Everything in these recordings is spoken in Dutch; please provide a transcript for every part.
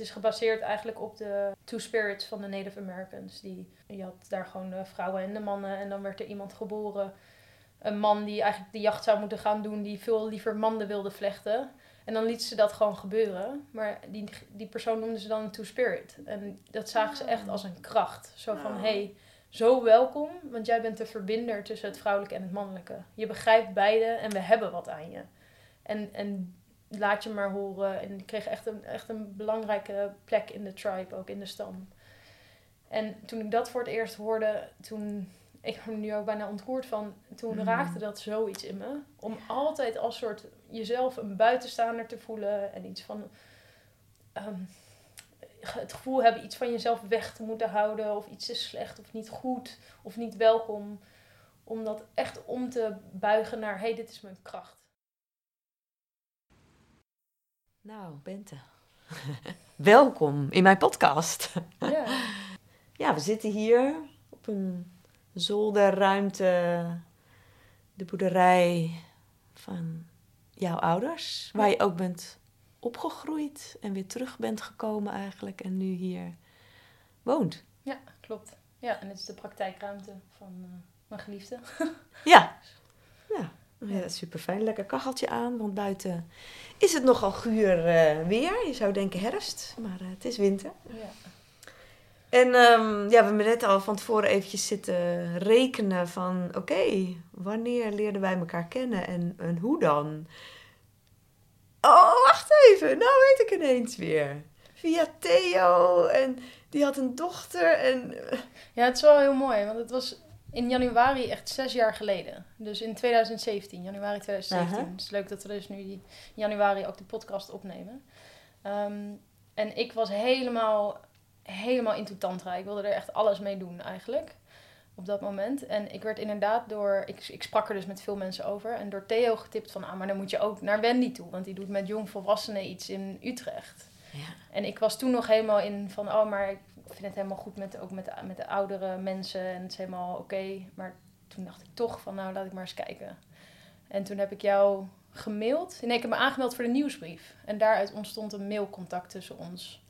Het is gebaseerd eigenlijk op de Two Spirits van de Native Americans. Die, je had daar gewoon de vrouwen en de mannen. En dan werd er iemand geboren. Een man die eigenlijk de jacht zou moeten gaan doen. Die veel liever manden wilde vlechten. En dan liet ze dat gewoon gebeuren. Maar die, die persoon noemden ze dan een two-spirit. En dat zagen ze echt als een kracht. Zo van, hé, hey, zo welkom. Want jij bent de verbinder tussen het vrouwelijke en het mannelijke. Je begrijpt beide en we hebben wat aan je. En, en laat je maar horen. En ik kreeg echt een, echt een belangrijke plek in de tribe, ook in de stam. En toen ik dat voor het eerst hoorde, toen ik ben nu ook bijna ontroerd van. Toen mm. raakte dat zoiets in me. Om altijd als soort jezelf een buitenstaander te voelen. En iets van. Um, het gevoel hebben iets van jezelf weg te moeten houden. Of iets is slecht of niet goed. Of niet welkom. Om dat echt om te buigen naar: hé, hey, dit is mijn kracht. Nou, Bente. Welkom in mijn podcast. Ja. ja, we zitten hier op een zolderruimte, de boerderij van jouw ouders, waar je ook bent opgegroeid en weer terug bent gekomen eigenlijk en nu hier woont. Ja, klopt. Ja, en het is de praktijkruimte van uh, mijn geliefde. ja. ja. Ja, super fijn. Lekker kacheltje aan, want buiten is het nogal guur uh, weer. Je zou denken herfst, maar uh, het is winter. Ja. En um, ja, we hebben net al van tevoren eventjes zitten rekenen van... Oké, wanneer leerden wij elkaar kennen en, en hoe dan? Oh, wacht even. Nou weet ik ineens weer. Via Theo en die had een dochter en... Ja, het is wel heel mooi, want het was in januari echt zes jaar geleden. Dus in 2017, januari 2017. Het is leuk dat we dus nu in januari ook de podcast opnemen. Um, en ik was helemaal helemaal into tantra. Ik wilde er echt alles mee doen eigenlijk. Op dat moment. En ik werd inderdaad door... Ik, ik sprak er dus met veel mensen over. En door Theo getipt van... Ah, maar dan moet je ook naar Wendy toe. Want die doet met jongvolwassenen iets in Utrecht. Ja. En ik was toen nog helemaal in van... Oh, maar vind het helemaal goed met, ook met, de, met de oudere mensen. En het is helemaal oké. Maar toen dacht ik toch van... Nou, laat ik maar eens kijken. En toen heb ik jou gemaild. Nee, ik heb me aangemeld voor de nieuwsbrief. En daaruit ontstond een mailcontact tussen ons.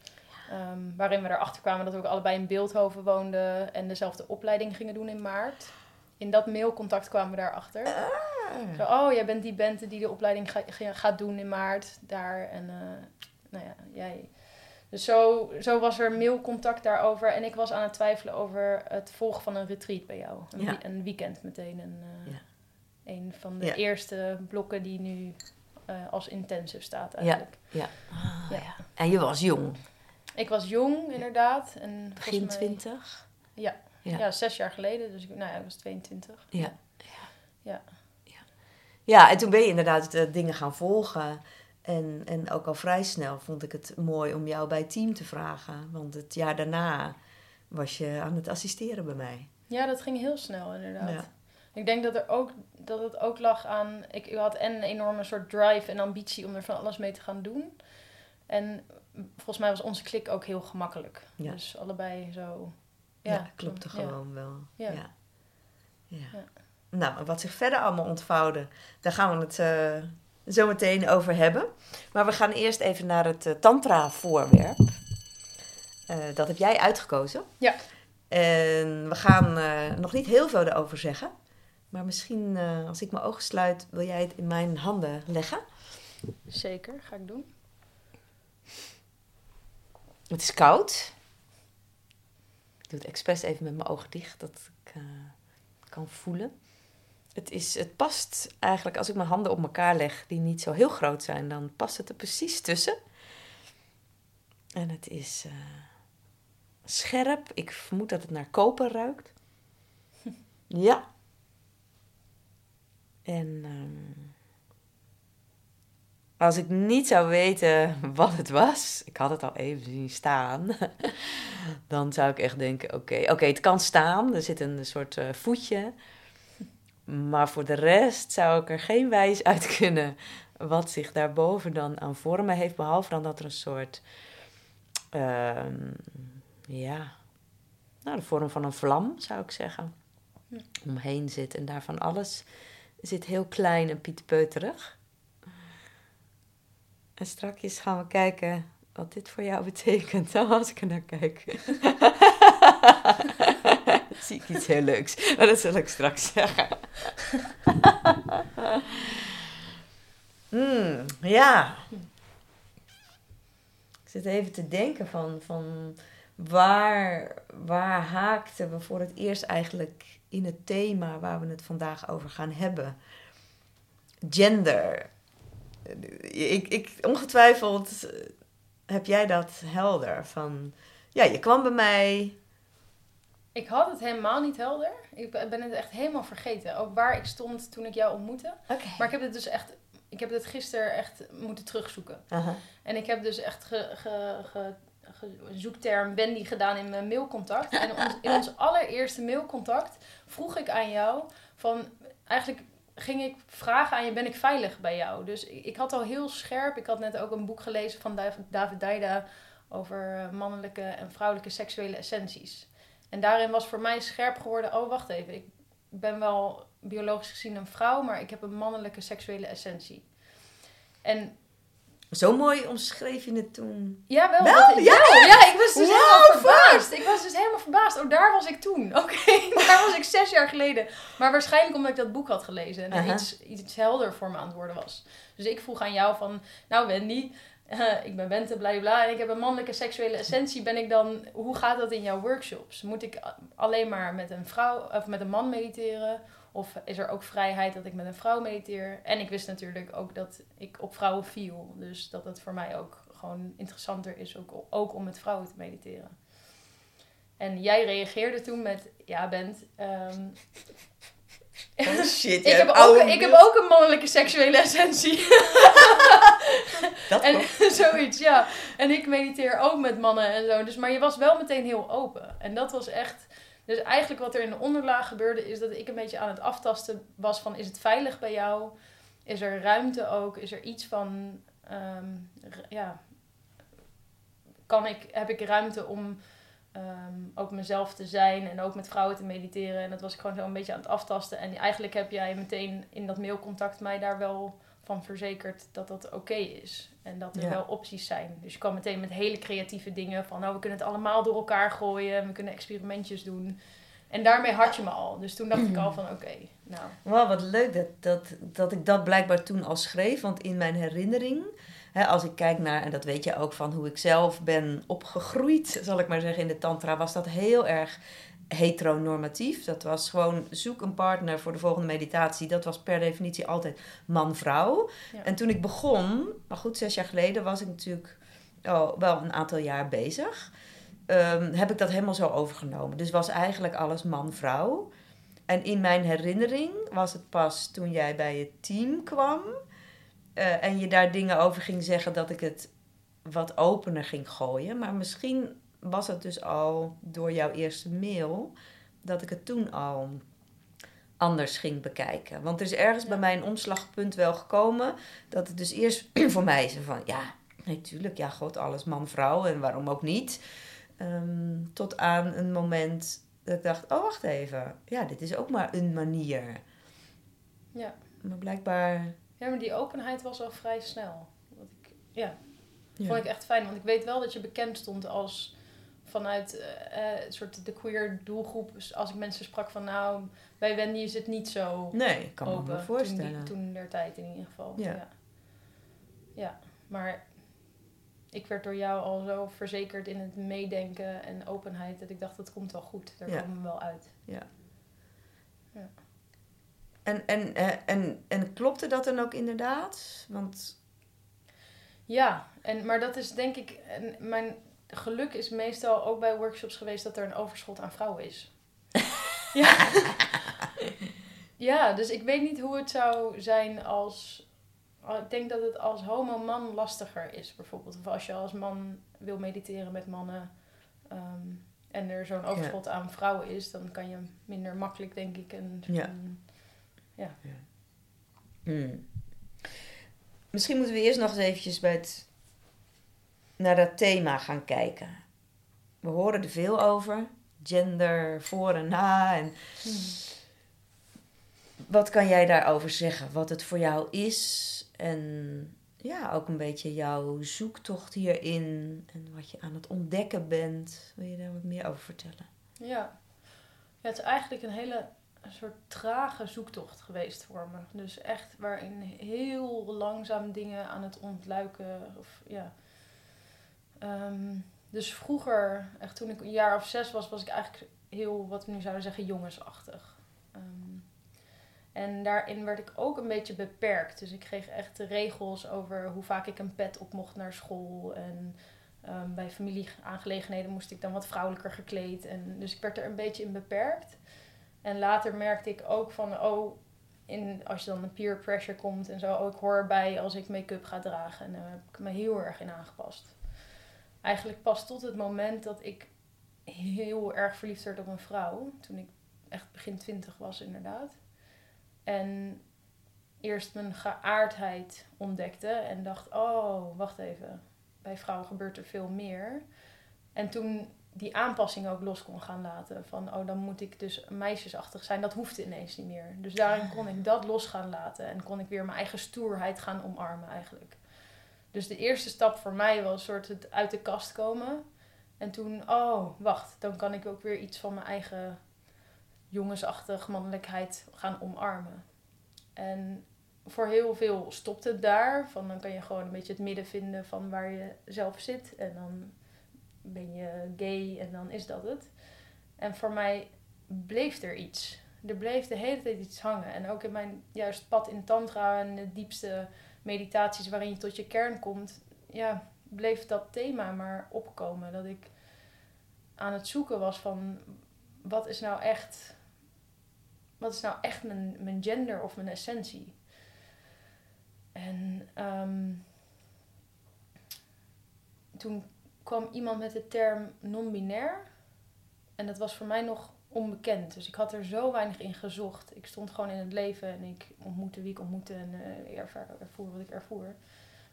Um, waarin we erachter kwamen dat we ook allebei in Beeldhoven woonden en dezelfde opleiding gingen doen in maart. In dat mailcontact kwamen we daarachter. Ah. Zo, oh, jij bent die Bente die de opleiding ga, gaat doen in maart daar. En uh, nou ja, jij. Dus zo, zo was er mailcontact daarover. En ik was aan het twijfelen over het volgen van een retreat bij jou. Een, een weekend meteen. Een, uh, ja. een van de eerste blokken die nu uh, als intensive staat eigenlijk. Ja, ja. Ah, ja. En je was jong. Ik was jong, inderdaad. En Begin twintig? Ja. ja. Ja. zes jaar geleden. Dus ik, nou ja, ik was 22. Ja. Ja. ja. ja. en toen ben je inderdaad de dingen gaan volgen. En, en ook al vrij snel vond ik het mooi om jou bij het team te vragen. Want het jaar daarna was je aan het assisteren bij mij. Ja, dat ging heel snel inderdaad. Ik denk dat, er ook, dat het ook lag aan... Ik, ik had en een enorme soort drive en ambitie om er van alles mee te gaan doen. En volgens mij was onze klik ook heel gemakkelijk. Ja. Dus allebei zo. Ja, ja klopte gewoon wel. Ja. ja. Nou, wat zich verder allemaal ontvouwde, daar gaan we het uh, zo meteen over hebben. Maar we gaan eerst even naar het uh, Tantra-voorwerp. Uh, dat heb jij uitgekozen. Ja. En we gaan nog niet heel veel erover zeggen. Maar misschien als ik mijn ogen sluit, wil jij het in mijn handen leggen? Zeker, ga ik doen. Het is koud. Ik doe het expres even met mijn ogen dicht, dat ik kan voelen. Het, is, het past eigenlijk, als ik mijn handen op elkaar leg, die niet zo heel groot zijn, dan past het er precies tussen. En het is uh, scherp. Ik vermoed dat het naar koper ruikt. ja. En um, als ik niet zou weten wat het was, ik had het al even zien staan, dan zou ik echt denken: oké, oké, het kan staan, er zit een soort uh, voetje. Maar voor de rest zou ik er geen wijs uit kunnen wat zich daarboven dan aan vormen heeft, behalve dan dat er een soort, uh, ja, nou, de vorm van een vlam zou ik zeggen, omheen zit. En daarvan alles zit heel klein en pietpeuterig. En strakjes gaan we kijken wat dit voor jou betekent. Als ik er naar kijk. zie ik iets heel leuks. Maar dat zal ik straks zeggen. Hmm, ja. Ik zit even te denken van, van waar, waar haakten we voor het eerst eigenlijk in het thema waar we het vandaag over gaan hebben. Gender. Ik, ik, ongetwijfeld heb jij dat helder. Van, ja, je kwam bij mij. Ik had het helemaal niet helder. Ik ben het echt helemaal vergeten. Ook waar ik stond toen ik jou ontmoette. Okay. Maar ik heb het dus echt... Ik heb het gisteren echt moeten terugzoeken. En ik heb dus echt ge, ge, ge, zoekterm Wendy gedaan in mijn mailcontact. En in ons allereerste mailcontact vroeg ik aan jou van... Eigenlijk ging ik vragen aan je, ben ik veilig bij jou? Dus ik, ik had al heel scherp... Ik had net ook een boek gelezen van David Daida... over eh, mannelijke en vrouwelijke seksuele essenties. En daarin was voor mij scherp geworden... Oh, wacht even. Ik ben wel biologisch gezien een vrouw... maar ik heb een mannelijke seksuele essentie. En zo mooi omschreef je het toen. Ja, wel. wel? ja? ja, ik was dus helemaal verbaasd. Ik was dus helemaal verbaasd. Oh, daar was ik toen. Oké, daar was ik zes jaar geleden. Maar waarschijnlijk omdat ik dat boek had gelezen. En uh iets, iets helder voor me aan het worden was. Dus ik vroeg aan jou van... Nou Wendy, ik ben Bente, bla. En ik heb een mannelijke seksuele essentie. Ben ik dan... Hoe gaat dat in jouw workshops? Moet ik alleen maar met een vrouw... Of met een man mediteren? Of is er ook vrijheid dat ik met een vrouw mediteer? En ik wist natuurlijk ook dat ik op vrouwen viel. Dus dat het voor mij ook gewoon interessanter is ook, ook om met vrouwen te mediteren. En jij reageerde toen met, ja Bent, um, Oh shit, ik, heb ook, ik heb ook een mannelijke seksuele essentie. Dat en zoiets, ja. En ik mediteer ook met mannen en zo. Dus, maar je was wel meteen heel open. En dat was echt dus eigenlijk wat er in de onderlaag gebeurde, is dat ik een beetje aan het aftasten was van, is het veilig bij jou? Is er ruimte ook? Is er iets van, ehm, ja, kan ik, heb ik ruimte om ehm, ook mezelf te zijn en ook met vrouwen te mediteren? En dat was ik gewoon zo een beetje aan het aftasten. En eigenlijk heb jij meteen in dat mailcontact mij daar wel van verzekerd dat dat oké is. En dat er wel opties zijn. Dus je kwam meteen met hele creatieve dingen van, nou, we kunnen het allemaal door elkaar gooien. We kunnen experimentjes doen. En daarmee had je me al. Dus toen dacht ik al van, oké, nou. Wauw, wat leuk dat, dat, dat ik dat blijkbaar toen al schreef. Want in mijn herinnering, hè, als ik kijk naar, en dat weet je ook van hoe ik zelf ben opgegroeid, zal ik maar zeggen, in de tantra, was dat heel erg heteronormatief. Dat was gewoon zoek een partner voor de volgende meditatie. Dat was per definitie altijd man-vrouw. En toen ik begon, maar goed, zes jaar geleden was ik natuurlijk oh, wel een aantal jaar bezig. Um, heb ik dat helemaal zo overgenomen. Dus was eigenlijk alles man-vrouw. En in mijn herinnering was het pas toen jij bij het team kwam uh, en je daar dingen over ging zeggen dat ik het wat opener ging gooien. Maar misschien was het dus al door jouw eerste mail dat ik het toen al anders ging bekijken. Want er is ergens bij mij een omslagpunt wel gekomen dat het dus eerst voor mij is van ja, natuurlijk, ja, god, alles man-vrouw en waarom ook niet. Ehm, tot aan een moment dat ik dacht, oh wacht even, ja, dit is ook maar een manier. Ja. Maar blijkbaar. Ja, maar die openheid was al vrij snel. Dat ik, ja, vond ik echt fijn, want ik weet wel dat je bekend stond als vanuit uh, soort de queer doelgroep, dus als ik mensen sprak van nou, bij Wendy is het niet zo Nee, ik kan open, me voorstellen. Toen, toen der tijd in ieder geval. Ja. ja. maar ik werd door jou al zo verzekerd in het meedenken en openheid dat ik dacht, dat komt wel goed. Daar komen we wel uit. Ja. ja. En, en, en, en klopte dat dan ook inderdaad? Want... Ja, en, maar dat is denk ik... Mijn, geluk is meestal ook bij workshops geweest dat er een overschot aan vrouwen is. ja. ja, dus ik weet niet hoe het zou zijn als. Ik denk dat het als homo-man lastiger is, bijvoorbeeld. Of als je als man wil mediteren met mannen. Ehm, en er zo'n overschot aan vrouwen is, dan kan je minder makkelijk, denk ik. Ja. Ja. Hmm. Misschien moeten we eerst nog eens eventjes bij het naar dat thema gaan kijken. We horen er veel over. Gender, voor en na. En wat kan jij daarover zeggen? Wat het voor jou is en ja, ook een beetje jouw zoektocht hierin en wat je aan het ontdekken bent. Wil je daar wat meer over vertellen? Ja, ja het is eigenlijk een hele een soort trage zoektocht geweest voor me. Dus echt waarin heel langzaam dingen aan het ontluiken. Of, ja. Ehm, dus vroeger, echt toen ik een jaar of zes was, was ik eigenlijk heel, wat we nu zouden zeggen, jongensachtig. Um, en daarin werd ik ook een beetje beperkt. Dus ik kreeg echt regels over hoe vaak ik een pet op mocht naar school. En um, bij familieaangelegenheden moest ik dan wat vrouwelijker gekleed. En, dus ik werd er een beetje in beperkt. En later merkte ik ook van, oh, in, als je dan een peer pressure komt en zo, oh, ik hoor erbij als ik make-up ga dragen. En daar heb ik me heel erg in aangepast. Eigenlijk pas tot het moment dat ik heel erg verliefd werd op een vrouw. Toen ik echt begin twintig was, inderdaad. En eerst mijn geaardheid ontdekte en dacht: oh, wacht even. Bij vrouwen gebeurt er veel meer. En toen die aanpassing ook los kon gaan laten. Van, oh, dan moet ik dus meisjesachtig zijn. Dat hoefde ineens niet meer. Dus daarin kon ik dat los gaan laten. En kon ik weer mijn eigen stoerheid gaan omarmen eigenlijk. Dus de eerste stap voor mij was soort het uit de kast komen. En toen, oh, wacht, dan kan ik ook weer iets van mijn eigen jongensachtig mannelijkheid gaan omarmen. En voor heel veel stopt het daar. Van dan kan je gewoon een beetje het midden vinden van waar je zelf zit. En dan ben je gay en dan is dat het. En voor mij bleef er iets. Er bleef de hele tijd iets hangen. En ook in mijn juist pad in tantra en de diepste meditaties waarin je tot je kern komt, ja, bleef dat thema maar opkomen. Dat ik aan het zoeken was van wat is nou echt, wat is nou echt mijn, mijn gender of mijn essentie? En um, toen kwam iemand met de term non-binair. En dat was voor mij nog onbekend. Dus ik had er zo weinig in gezocht. Ik stond gewoon in het leven en ik ontmoette wie ik ontmoette en uh, ervoer wat ik ervoer.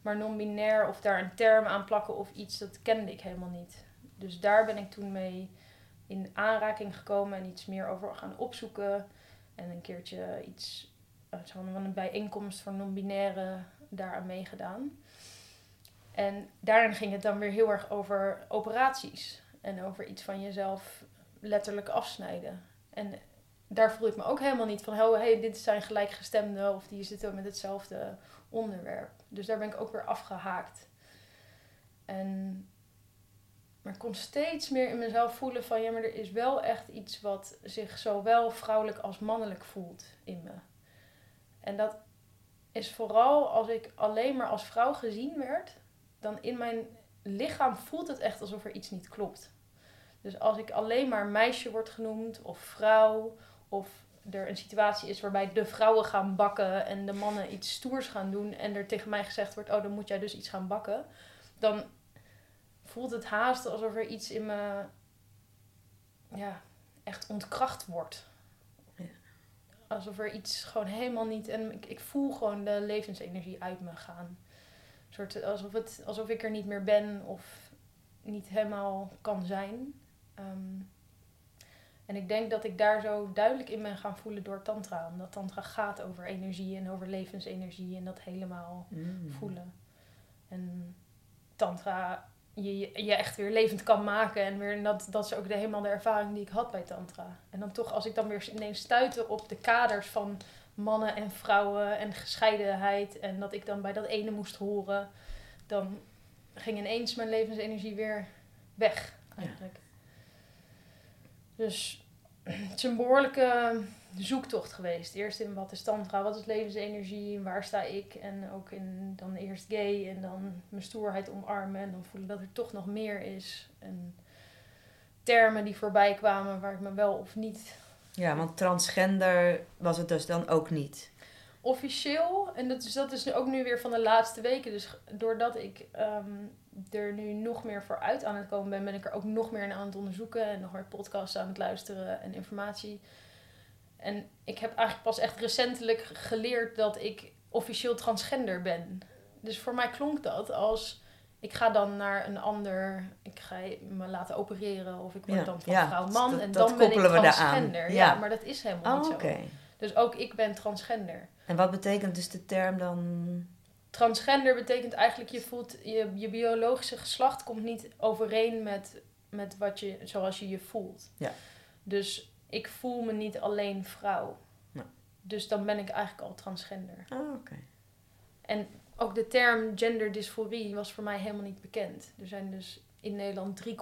Maar non-binair of daar een term aan plakken of iets, dat kende ik helemaal niet. Dus daar ben ik toen mee in aanraking gekomen en iets meer over gaan opzoeken. En een keertje iets van een bijeenkomst voor non-binaire daaraan meegedaan. En daarin ging het dan weer heel erg over operaties. En over iets van jezelf letterlijk afsnijden. En daar voelde ik me ook helemaal niet van, oh, hey, dit zijn gelijkgestemden of die zitten met hetzelfde onderwerp. Dus daar ben ik ook weer afgehaakt. En, maar ik kon steeds meer in mezelf voelen van, ja, maar er is wel echt iets wat zich zowel vrouwelijk als mannelijk voelt in me. En dat is vooral als ik alleen maar als vrouw gezien werd, dan in mijn lichaam voelt het echt alsof er iets niet klopt. Dus als ik alleen maar meisje word genoemd of vrouw of er een situatie is waarbij de vrouwen gaan bakken en de mannen iets stoers gaan doen en er tegen mij gezegd wordt, oh dan moet jij dus iets gaan bakken, dan voelt het haast alsof er iets in me ja, echt ontkracht wordt. Alsof er iets gewoon helemaal niet. En ik, ik voel gewoon de levensenergie uit me gaan soort alsof, het, alsof ik er niet meer ben of niet helemaal kan zijn. Ehm, en ik denk dat ik daar zo duidelijk in ben gaan voelen door Tantra. Omdat Tantra gaat over energie en over levensenergie en dat helemaal mm. voelen. En Tantra je, je echt weer levend kan maken. En weer, dat, dat is ook de, helemaal de ervaring die ik had bij Tantra. En dan toch, als ik dan weer ineens stuitte op de kaders van mannen en vrouwen en gescheidenheid. En dat ik dan bij dat ene moest horen. Dan ging ineens mijn levensenergie weer weg, eigenlijk. Dus het is een behoorlijke zoektocht geweest. Eerst in wat is tantra, wat is levensenergie, waar sta ik? En ook in dan eerst gay en dan mijn stoerheid omarmen. En dan voelen dat er toch nog meer is. En termen die voorbij kwamen waar ik me wel of niet ja, want transgender was het dus dan ook niet. Officieel, en dat is, dat is ook nu weer van de laatste weken. Dus doordat ik ehm, er nu nog meer voor uit aan het komen ben, ben ik er ook nog meer aan het onderzoeken en nog meer podcasts aan het luisteren en informatie. En ik heb eigenlijk pas echt recentelijk geleerd dat ik officieel transgender ben. Dus voor mij klonk dat als ik ga dan naar een ander, ik ga me laten opereren of ik word dan van vrouw man en dan ben ik transgender. Ja. maar dat is helemaal niet oh, zo. Dus ook ik ben transgender. En wat betekent dus de term dan transgender betekent eigenlijk je voelt je, je biologische geslacht komt niet overeen met, met wat je, zoals je je voelt. Ja. Dus ik voel me niet alleen vrouw. Nee. Dus dan ben ik eigenlijk al transgender. Oh, oké. En ook de term genderdysforie was voor mij helemaal niet bekend. Er zijn dus in Nederland 3,9%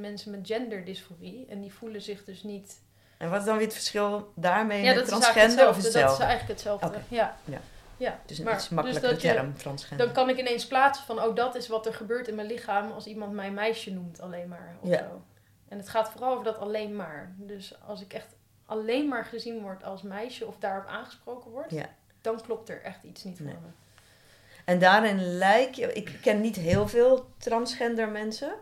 mensen met genderdysforie. En die voelen zich dus niet... En wat is dan weer het verschil daarmee Ja, met transgender of hetzelfde. Dat is eigenlijk hetzelfde. Ja. Ja. ja. Dus een Maar- iets makkelijkere dus je- term, transgender. Dan kan ik ineens plaatsen van, oh, dat is wat er gebeurt in mijn lichaam als iemand mij meisje noemt alleen maar. Of Ja. zo. En het gaat vooral over dat alleen maar. Dus als ik echt alleen maar gezien word als meisje of daarop aangesproken word, Ja. dan klopt er echt iets niet Nee. voor me. En daarin lijk je, ik ken niet heel veel transgender mensen,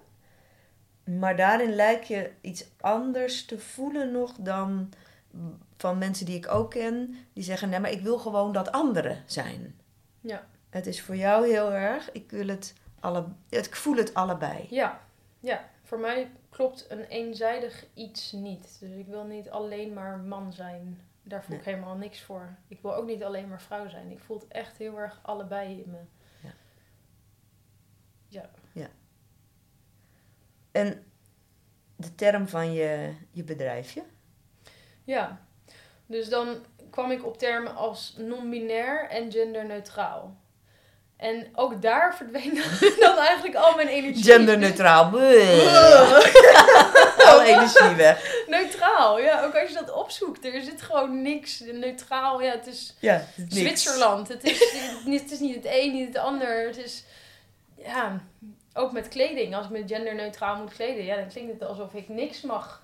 maar daarin lijk je iets anders te voelen nog dan van mensen die ik ook ken, die zeggen: nee, maar ik wil gewoon dat anderen zijn. Ja. Het is voor jou heel erg, ik wil het alle, ik voel het allebei. Ja, ja. Voor mij klopt een eenzijdig iets niet. Dus ik wil niet alleen maar man zijn. Daar voel ik helemaal niks voor. Ik wil ook niet alleen maar vrouw zijn. Ik voel het echt heel erg allebei in me. En de term van je, je bedrijfje? Ja, dus dan kwam ik op termen als non-binair en genderneutraal. En ook daar verdween dan eigenlijk al mijn energie. Genderneutraal. Alle energie weg. Neutraal, ja. Ook als je dat opzoekt. Er zit gewoon niks. Neutraal, ja. Het is Ja, niks. Zwitserland. Het is, niet- het is niet het een, niet het ander. Het is, ja, ook met kleding. Als ik me genderneutraal moet kleden, ja, dan klinkt het alsof ik niks mag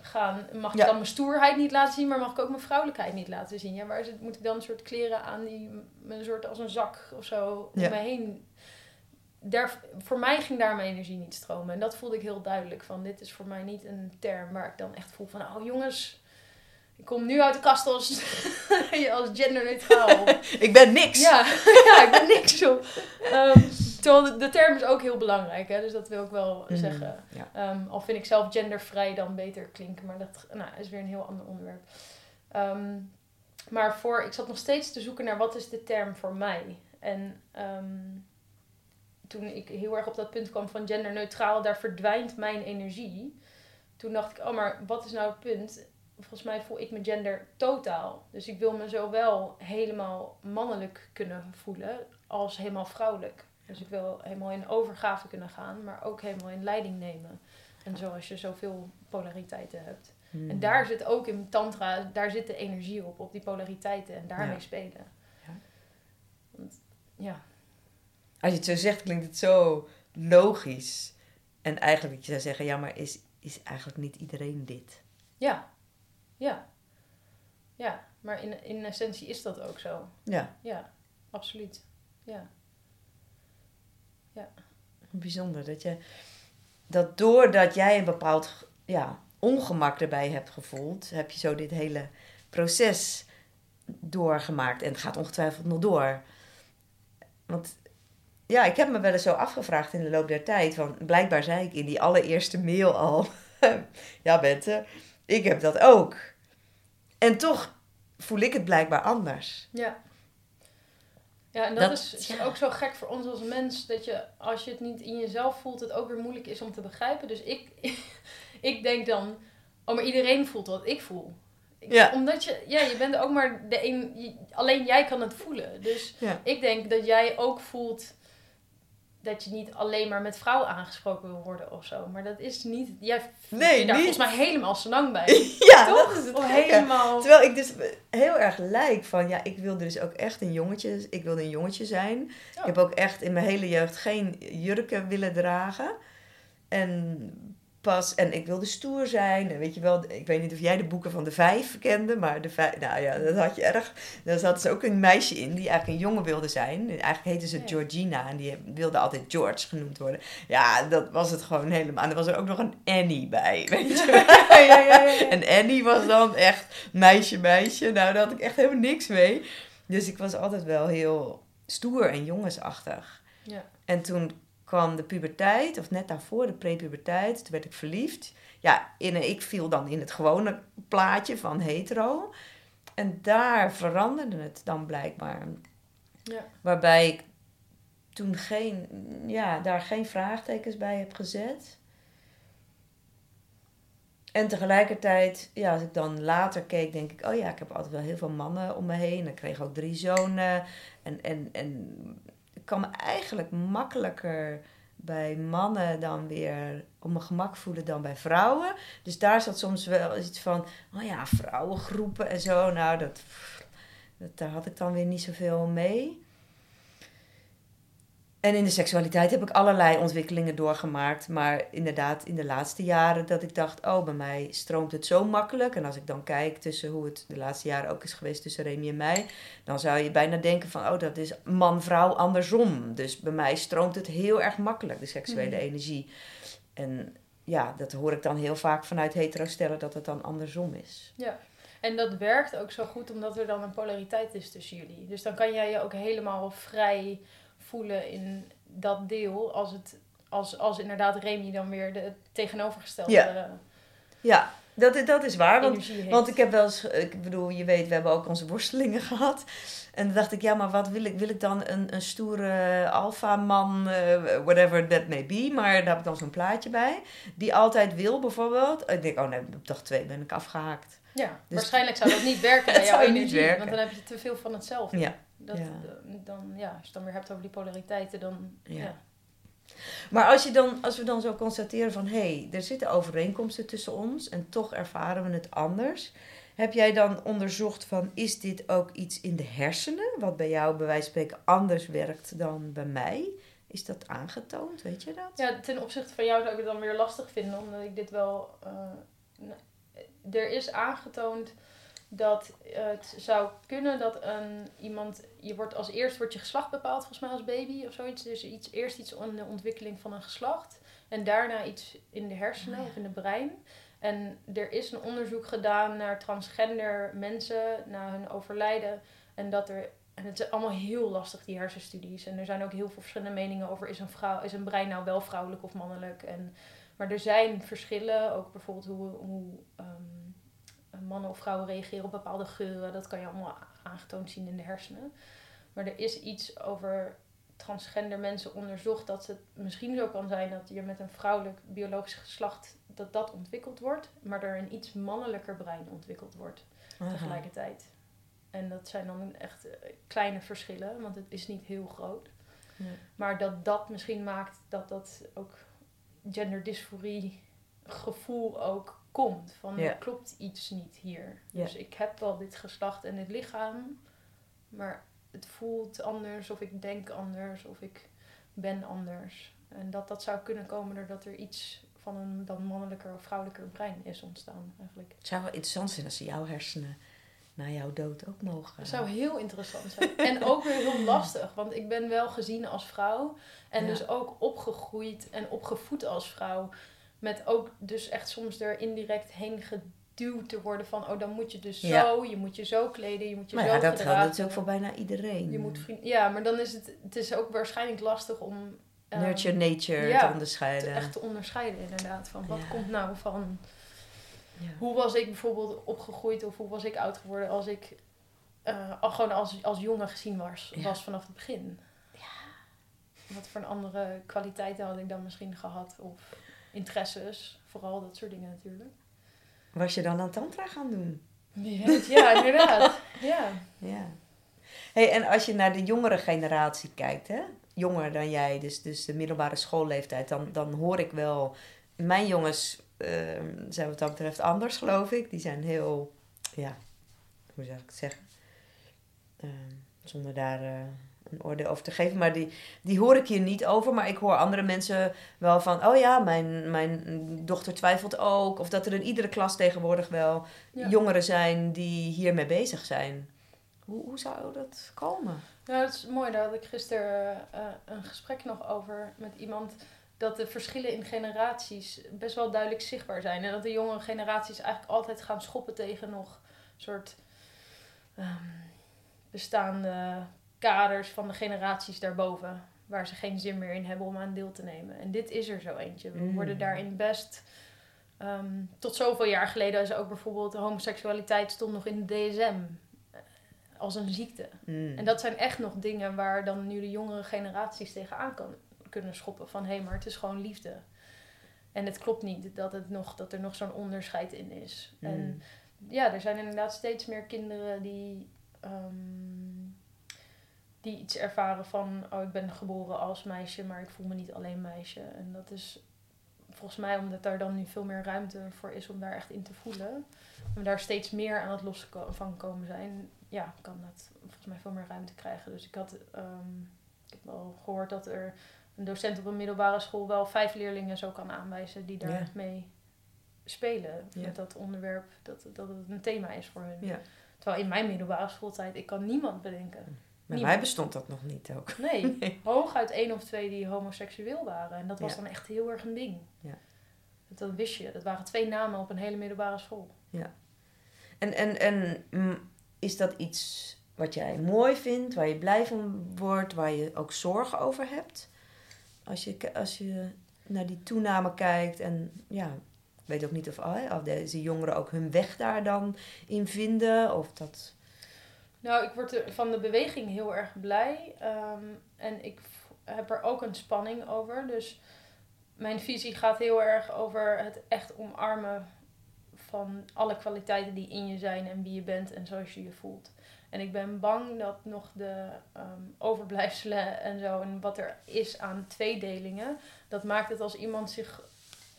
gaan. Mag ik Ja. dan mijn stoerheid niet laten zien, maar mag ik ook mijn vrouwelijkheid niet laten zien? Ja, waar is het, moet ik dan een soort kleren aan die een soort als een zak of zo om Ja. me heen... Daar, voor mij ging daar mijn energie niet stromen. En dat voelde ik heel duidelijk. Van dit is voor mij niet een term waar ik dan echt voel van... Oh jongens, ik kom nu uit de kast als, als genderneutraal. Ik ben niks. Ja, ja, ik ben niks op. Ehm, terwijl de, de term is ook heel belangrijk, hè, dus dat wil ik wel Mhm, zeggen. ja. Ehm, al vind ik zelf gendervrij dan beter klinken, maar dat nou, is weer een heel ander onderwerp. Ehm, maar voor, ik zat nog steeds te zoeken naar wat is de term voor mij. En ehm, toen ik heel erg op dat punt kwam van genderneutraal, daar verdwijnt mijn energie. Toen dacht ik, oh, maar wat is nou het punt? Volgens mij voel ik mijn gender totaal. Dus ik wil me zowel helemaal mannelijk kunnen voelen als helemaal vrouwelijk. Dus ik wil helemaal in overgave kunnen gaan, maar ook helemaal in leiding nemen. En zoals je zoveel polariteiten hebt. Hmm. En daar zit ook in tantra, daar zit de energie op, op die polariteiten en daarmee Ja. spelen. Ja. Want, ja. Als je het zo zegt, klinkt het zo logisch. En eigenlijk dat je zou zeggen, ja, maar is, is eigenlijk niet iedereen dit? Ja. Ja. Ja. Maar in, in essentie is dat ook zo. Ja, Ja. Absoluut. Ja. bijzonder. Dat, je, dat doordat jij een bepaald ja, ongemak erbij hebt gevoeld, heb je zo dit hele proces doorgemaakt. En het gaat ongetwijfeld nog door. Want ja, ik heb me wel eens zo afgevraagd in de loop der tijd. Van, blijkbaar zei ik in die allereerste mail al: Ja, Bente, ik heb dat ook. En toch voel ik het blijkbaar anders. Ja. Ja, en dat, Dat- is, is ja. ook zo gek voor ons als mens, dat je als je het niet in jezelf voelt, het ook weer moeilijk is om te begrijpen. Dus ik, ik denk dan, oh, maar iedereen voelt wat ik voel. Ik- Ja. Omdat je, ja, je bent ook maar de een, alleen jij kan het voelen. Dus Ja. ik denk dat jij ook voelt dat je niet alleen maar met vrouwen aangesproken wil worden of zo. Maar dat is niet, jij Nee, je daar niet. volgens mij helemaal senang bij. Ja, Toch? dat is het Of helemaal... Terwijl ik dus heel erg lijk van, ja, ik wilde dus ook echt een jongetje, ik wilde een jongetje zijn. Oh. Ik heb ook echt in mijn hele jeugd geen jurken willen dragen. En pas, en ik wilde stoer zijn. En weet je wel, ik weet niet of jij de boeken van de vijf kende, maar de vijf, nou ja, dat had je erg. Daar zat dus ook een meisje in die eigenlijk een jongen wilde zijn. Eigenlijk heette ze. Georgina en die wilde altijd George genoemd worden. Ja, dat was het gewoon helemaal. En er was er ook nog een Annie bij, weet je wel. ja, ja, ja, ja. En Annie was dan echt meisje, meisje. Nou, daar had ik echt helemaal niks mee. Dus ik was altijd wel heel stoer en jongensachtig. Ja. En toen kwam de puberteit, of net daarvoor de prepuberteit. Toen werd ik verliefd. Ja, in, ik viel dan in het gewone plaatje van hetero. En daar veranderde het dan blijkbaar. Ja. Waarbij ik toen geen, ja, daar geen vraagtekens bij heb gezet. En tegelijkertijd, ja, als ik dan later keek, denk ik, oh ja, ik heb altijd wel heel veel mannen om me heen. Ik kreeg ook drie zonen. En, en, en kan me eigenlijk makkelijker bij mannen dan weer op mijn gemak voelen dan bij vrouwen. Dus daar zat soms wel iets van, oh ja, vrouwengroepen en zo. Nou, dat, dat, daar had ik dan weer niet zoveel mee. En in de seksualiteit heb ik allerlei ontwikkelingen doorgemaakt. Maar inderdaad, in de laatste jaren dat ik dacht, oh, bij mij stroomt het zo makkelijk. En als ik dan kijk tussen hoe het de laatste jaren ook is geweest tussen Remy en mij, dan zou je bijna denken van, oh, dat is man-vrouw andersom. Dus bij mij stroomt het heel erg makkelijk, de seksuele Mhm. energie. En ja, dat hoor ik dan heel vaak vanuit hetero stellen dat het dan andersom is. Ja, en dat werkt ook zo goed omdat er dan een polariteit is tussen jullie. Dus dan kan jij je ook helemaal vrij voelen in dat deel als het als, als inderdaad Remy dan weer de tegenovergestelde Ja. eh, Ja, dat, dat is waar. Want. Want ik heb wel eens, ik bedoel, je weet, we hebben ook onze worstelingen gehad. En dan dacht ik, ja, maar wat wil ik? Wil ik dan een, een stoere alfa-man, eh, whatever that may be. Maar daar heb ik dan zo'n plaatje bij. Die altijd wil, bijvoorbeeld. Ik denk, oh nee, op dag twee ben ik afgehaakt. Ja, Dus- waarschijnlijk zou dat niet werken bij jouw niet energie. werken. Want dan heb je te veel van hetzelfde. Ja. Dat, Ja. Dan, ja, als je het dan weer hebt over die polariteiten, dan... Ja. Ja. Maar als, je dan, als we dan zo constateren van, hé, hey, er zitten overeenkomsten tussen ons. En toch ervaren we het anders. Heb jij dan onderzocht van, is dit ook iets in de hersenen? Wat bij jou, bij wijze van spreken, anders werkt dan bij mij? Is dat aangetoond? Weet je dat? Ja, ten opzichte van jou zou ik het dan weer lastig vinden, omdat ik dit wel. eh, er is aangetoond dat het zou kunnen dat een, iemand. Je wordt als eerst wordt je geslacht bepaald, volgens mij als baby of zoiets. Dus iets, eerst iets in de ontwikkeling van een geslacht. En daarna iets in de hersenen of in het brein. En er is een onderzoek gedaan naar transgender mensen, na hun overlijden. En dat er. En het is allemaal heel lastig, die hersenstudies. En er zijn ook heel veel verschillende meningen over: is een, vrouw, is een brein nou wel vrouwelijk of mannelijk? En, maar er zijn verschillen, ook bijvoorbeeld hoe, hoe ehm, mannen of vrouwen reageren op bepaalde geuren. Dat kan je allemaal aangetoond zien in de hersenen. Maar er is iets over transgender mensen onderzocht dat het misschien zo kan zijn dat je met een vrouwelijk biologisch geslacht dat dat ontwikkeld wordt, maar er een iets mannelijker brein ontwikkeld wordt Aha. tegelijkertijd. En dat zijn dan echt eh, kleine verschillen, want het is niet heel groot. Maar dat dat misschien maakt dat dat ook genderdysforie gevoel ook komt. Van Ja. er klopt iets niet hier. Ja. Dus ik heb wel dit geslacht en dit lichaam, maar het voelt anders of ik denk anders of ik ben anders. En dat dat zou kunnen komen doordat er iets van een dan mannelijker of vrouwelijker brein is ontstaan eigenlijk. Het zou wel interessant zijn als jouw hersenen na jouw dood ook mogen. Dat zou heel interessant zijn. En ook weer heel lastig, want ik ben wel gezien als vrouw. En Ja. dus ook opgegroeid en opgevoed als vrouw. Met ook dus echt soms er indirect heen geduwd te worden van... oh, dan moet je dus Ja. zo, je moet je zo kleden, je moet je maar zo ja, dat geldt gedragen. natuurlijk voor bijna iedereen. Je moet vriend... Ja, maar dan is het, het is ook waarschijnlijk lastig om... ehm, Nurture, nature ja, te onderscheiden. te echt te onderscheiden inderdaad. Van wat Ja. komt nou van... Ja. Hoe was ik bijvoorbeeld opgegroeid of hoe was ik oud geworden als ik al gewoon als, als jongen gezien was, was vanaf het begin? Wat voor een andere kwaliteiten had ik dan misschien gehad? Of interesses, vooral dat soort dingen natuurlijk. Was je dan aan tantra gaan doen? Ja, inderdaad. Ja. Ja. Hey, en als je naar de jongere generatie kijkt, hè? jonger dan jij, dus, dus de middelbare schoolleeftijd, dan, dan hoor ik wel. Mijn jongens ehm, zijn wat dat betreft anders, geloof ik. Die zijn heel, ja, hoe zou ik het zeggen? Ehm, zonder daar eh, een oordeel over te geven. Maar die, die hoor ik hier niet over. Maar ik hoor andere mensen wel van: oh ja, mijn, mijn dochter twijfelt ook. Of dat er in iedere klas tegenwoordig wel Ja. jongeren zijn die hiermee bezig zijn. Hoe, hoe zou dat komen? Nou, dat is mooi. Daar had ik gisteren eh, een gesprek nog over met iemand. Dat de verschillen in generaties best wel duidelijk zichtbaar zijn. En dat de jongere generaties eigenlijk altijd gaan schoppen tegen nog soort ehm, bestaande kaders van de generaties daarboven. Waar ze geen zin meer in hebben om aan deel te nemen. En dit is er zo eentje. We Mm. worden daarin best. ehm, tot zoveel jaar geleden is ook bijvoorbeeld de homoseksualiteit stond nog in de DSM. als een ziekte. Mm. En dat zijn echt nog dingen waar dan nu de jongere generaties tegenaan kan, kunnen schoppen. Van hé, hey, maar het is gewoon liefde. En het klopt niet dat, het nog, dat er nog zo'n onderscheid in is. Mm. En ja, er zijn inderdaad steeds meer kinderen die, ehm, die iets ervaren van... Oh, ik ben geboren als meisje, maar ik voel me niet alleen meisje. En dat is volgens mij omdat daar dan nu veel meer ruimte voor is om daar echt in te voelen. En we daar steeds meer aan het los van komen zijn. Ja, kan dat volgens mij veel meer ruimte krijgen. Dus ik had... ehm, ik heb wel gehoord dat er een docent op een middelbare school wel vijf leerlingen zo kan aanwijzen die daar mee spelen. Met dat onderwerp, dat, dat het een thema is voor hun. Terwijl in mijn middelbare schooltijd, ik kan niemand bedenken. Bij niemand. mij bestond dat nog niet ook. Nee, Nee. hooguit één of twee die homoseksueel waren. En dat was Ja. dan echt heel erg een ding. Ja. Dat, dat wist je. Dat waren twee namen op een hele middelbare school. En, en, en mm, is dat iets wat jij mooi vindt, waar je blij van wordt, waar je ook zorgen over hebt? Als je, als je naar die toename kijkt en ja, ik weet ook niet of, of deze jongeren ook hun weg daar dan in vinden of dat... Nou, ik word van de beweging heel erg blij. Ehm, en ik heb er ook een spanning over. Dus mijn visie gaat heel erg over het echt omarmen van alle kwaliteiten die in je zijn en wie je bent en zoals je je voelt. En ik ben bang dat nog de ehm, overblijfselen en zo en wat er is aan tweedelingen, dat maakt het als iemand zich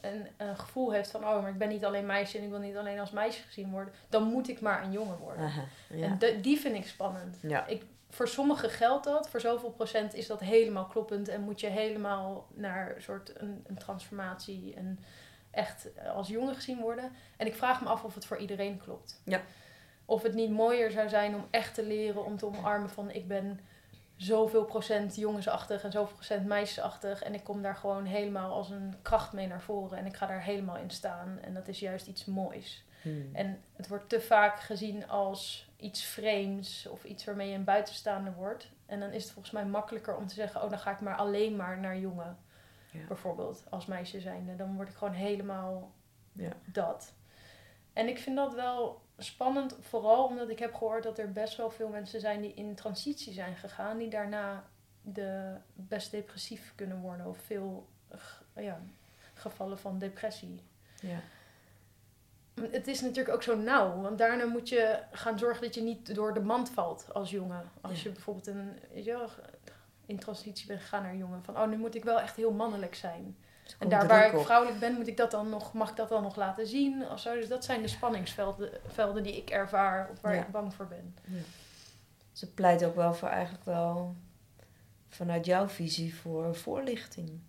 een, een gevoel heeft van, oh, maar ik ben niet alleen meisje en ik wil niet alleen als meisje gezien worden, dan moet ik maar een jongen worden. Aha, ja. En de- die vind ik spannend. ja. Ik, voor sommigen geldt dat, voor zoveel procent is dat helemaal kloppend en moet je helemaal naar een soort een, een transformatie en echt als jongen gezien worden. En ik vraag me af of het voor iedereen klopt. Ja. Of het niet mooier zou zijn om echt te leren om te omarmen van ik ben zoveel procent jongensachtig en zoveel procent meisjesachtig en ik kom daar gewoon helemaal als een kracht mee naar voren en ik ga daar helemaal in staan en dat is juist iets moois. Hmm. En het wordt te vaak gezien als iets vreemds of iets waarmee je een buitenstaander wordt. En dan is het volgens mij makkelijker om te zeggen: Oh, dan ga ik maar alleen maar naar jongen. Ja. Bijvoorbeeld, als meisje zijnde. Dan word ik gewoon helemaal Ja. dat. En ik vind dat wel spannend, vooral omdat ik heb gehoord dat er best wel veel mensen zijn die in transitie zijn gegaan, die daarna de best depressief kunnen worden of veel ja, gevallen van depressie. ja. Het is natuurlijk ook zo nauw, want daarna moet je gaan zorgen dat je niet door de mand valt als jongen. Als Ja. je bijvoorbeeld een, je in transitie bent gegaan naar jongen. Van, oh, nu moet ik wel echt heel mannelijk zijn. En daar waar ik vrouwelijk ben, moet ik dat dan nog, mag ik dat dan nog laten zien? Of zo. Dus dat zijn de spanningsvelden velden die ik ervaar of waar Ja. ik bang voor ben. Ze pleit ook wel voor eigenlijk wel vanuit jouw visie voor voorlichting.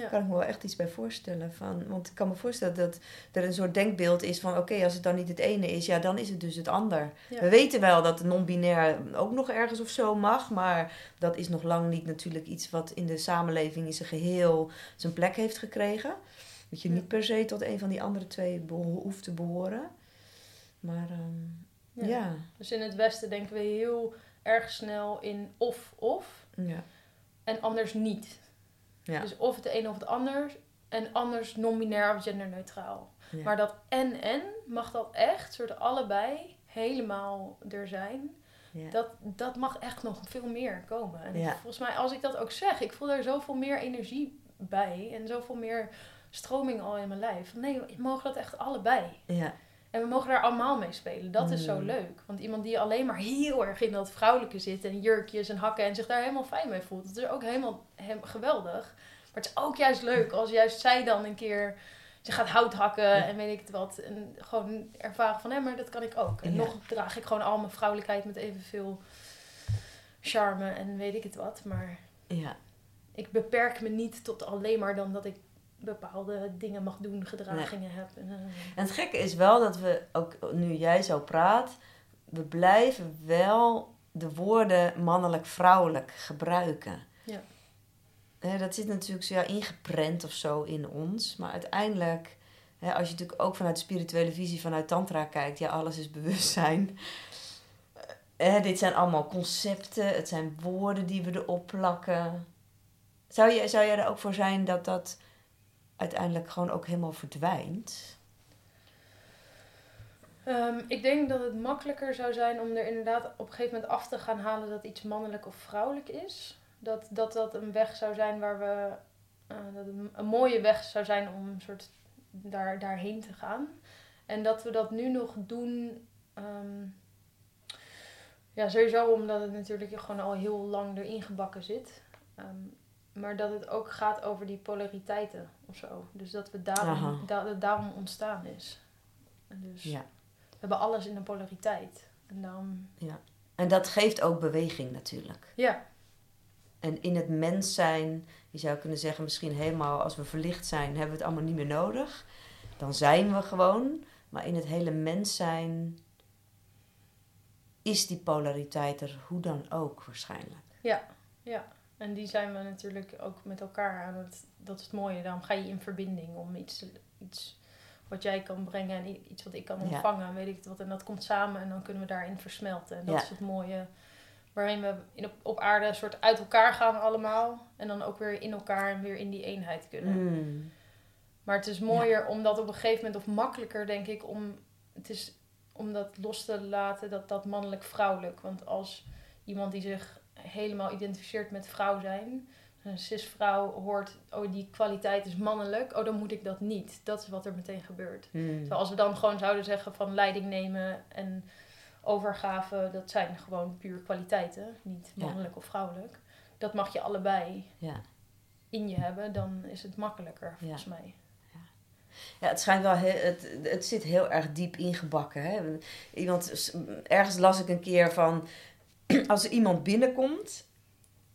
Ja. Daar kan ik me wel echt iets bij voorstellen. Van, want ik kan me voorstellen dat er een soort denkbeeld is van... oké, als het dan niet het ene is, ja, dan is het dus het ander. Ja. We weten wel dat non-binair ook nog ergens of zo mag... maar dat is nog lang niet natuurlijk iets wat in de samenleving in zijn geheel zijn plek heeft gekregen. Dat je Ja. niet per se tot een van die andere twee hoeft te behoren. Maar ehm, Ja. ja. Dus in het Westen denken we heel erg snel in of-of ja. en anders niet. Ja. Dus of het een of het ander en anders non-binair of genderneutraal. Ja. Maar dat en-en, mag dat echt, soort allebei, helemaal er zijn. Ja. Dat, dat mag echt nog veel meer komen. En Ja. volgens mij, als ik dat ook zeg, ik voel daar zoveel meer energie bij. En zoveel meer stroming al in mijn lijf. Nee, we mogen dat echt allebei. ja. En we mogen daar allemaal mee spelen. Dat is zo Mm. leuk. Want iemand die alleen maar heel erg in dat vrouwelijke zit. En jurkjes en hakken. En zich daar helemaal fijn mee voelt. Dat is ook helemaal hem, geweldig. Maar het is ook juist leuk als juist zij dan een keer... Ze gaat hout hakken Ja. en weet ik het wat. En gewoon ervaren van, hé, maar dat kan ik ook. En Ja. nog draag ik gewoon al mijn vrouwelijkheid met evenveel charme en weet ik het wat. Maar ja. ik beperk me niet tot alleen maar dan dat ik bepaalde dingen mag doen, gedragingen heb. En, eh, En het gekke is wel dat we, ook nu jij zo praat, we blijven wel de woorden mannelijk-vrouwelijk gebruiken. Ja. Dat zit natuurlijk zo ja, ingeprent of zo in ons. Maar uiteindelijk, als je natuurlijk ook vanuit de spirituele visie, vanuit Tantra kijkt, ja, alles is bewustzijn. Eh, dit zijn allemaal concepten, het zijn woorden die we erop plakken. Zou, je, zou jij er ook voor zijn dat dat uiteindelijk gewoon ook helemaal verdwijnt? Ehm, ik denk dat het makkelijker zou zijn om er inderdaad op een gegeven moment af te gaan halen dat iets mannelijk of vrouwelijk is. Dat dat, dat een weg zou zijn waar we. eh, dat een mooie weg zou zijn om een soort daar, daarheen te gaan. En dat we dat nu nog doen. ehm, ja, sowieso omdat het natuurlijk gewoon al heel lang erin gebakken zit. Ehm, maar dat het ook gaat over die polariteiten of zo. Dus dat we daarom, da- dat het daarom ontstaan is. En dus Ja. we hebben alles in een polariteit. En dan, En dat geeft ook beweging natuurlijk. ja, En in het mens zijn, je zou kunnen zeggen, misschien helemaal als we verlicht zijn, hebben we het allemaal niet meer nodig. Dan zijn we gewoon. Maar in het hele mens zijn is die polariteit er hoe dan ook waarschijnlijk. En die zijn we natuurlijk ook met elkaar aan het, dat is het mooie. Daarom ga je in verbinding om iets, iets wat jij kan brengen en iets wat ik kan Ja. ontvangen, weet ik wat. En dat komt samen en dan kunnen we daarin versmelten. En dat Ja. is het mooie waarin we in op, op aarde een soort uit elkaar gaan allemaal. En dan ook weer in elkaar en weer in die eenheid kunnen. Mm. Maar het is mooier om dat op een gegeven moment, of makkelijker denk ik, om, het is, om dat los te laten, dat, dat mannelijk-vrouwelijk. Want als iemand die zich helemaal identificeert met vrouw zijn, een cis-vrouw hoort, oh die kwaliteit is mannelijk, oh dan moet ik dat niet. Dat is wat er meteen gebeurt. Mm. Terwijl als we dan gewoon zouden zeggen van leiding nemen en overgave, dat zijn gewoon puur kwaliteiten, niet Ja. mannelijk of vrouwelijk. Dat mag je allebei Ja. in je hebben, dan is het makkelijker volgens mij. Ja, het schijnt wel, he- het, het zit heel erg diep ingebakken. Hè? Iemand, ergens las ik een keer van, als er iemand binnenkomt,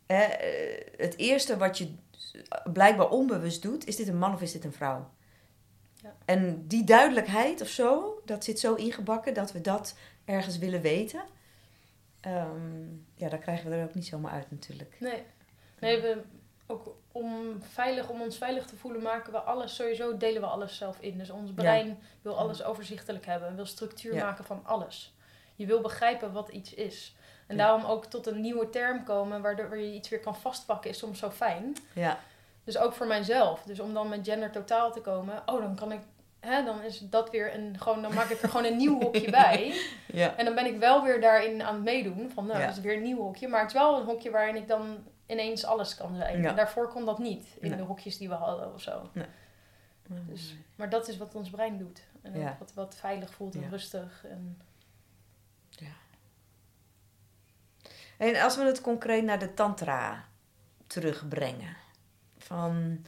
hè, eh, het eerste wat je blijkbaar onbewust doet, is dit een man of is dit een vrouw? Ja. En die duidelijkheid of zo, dat zit zo ingebakken dat we dat ergens willen weten. Ehm, ja, daar krijgen we er ook niet zomaar uit natuurlijk. Nee. Nee, we ook om, veilig, om ons veilig te voelen, maken we alles sowieso, delen we alles zelf in. Dus ons brein wil alles overzichtelijk hebben, wil structuur Ja. maken van alles. Je wil begrijpen wat iets is. En Ja. daarom ook tot een nieuwe term komen, waardoor je iets weer kan vastpakken, is soms zo fijn. Ja, Dus ook voor mijzelf. Dus om dan met gender totaal te komen, oh, dan kan ik, hè, dan is dat weer een, gewoon, dan maak ik er gewoon een nieuw hokje bij. ja. En dan ben ik wel weer daarin aan het meedoen. Van nou, Ja. dat is weer een nieuw hokje. Maar het is wel een hokje waarin ik dan ineens alles kan zijn. Ja. En daarvoor kon dat niet in Nee. de hokjes die we hadden of zo. Dus, maar dat is wat ons brein doet. En wat, wat veilig voelt en rustig. En, En als we het concreet naar de tantra terugbrengen. Van,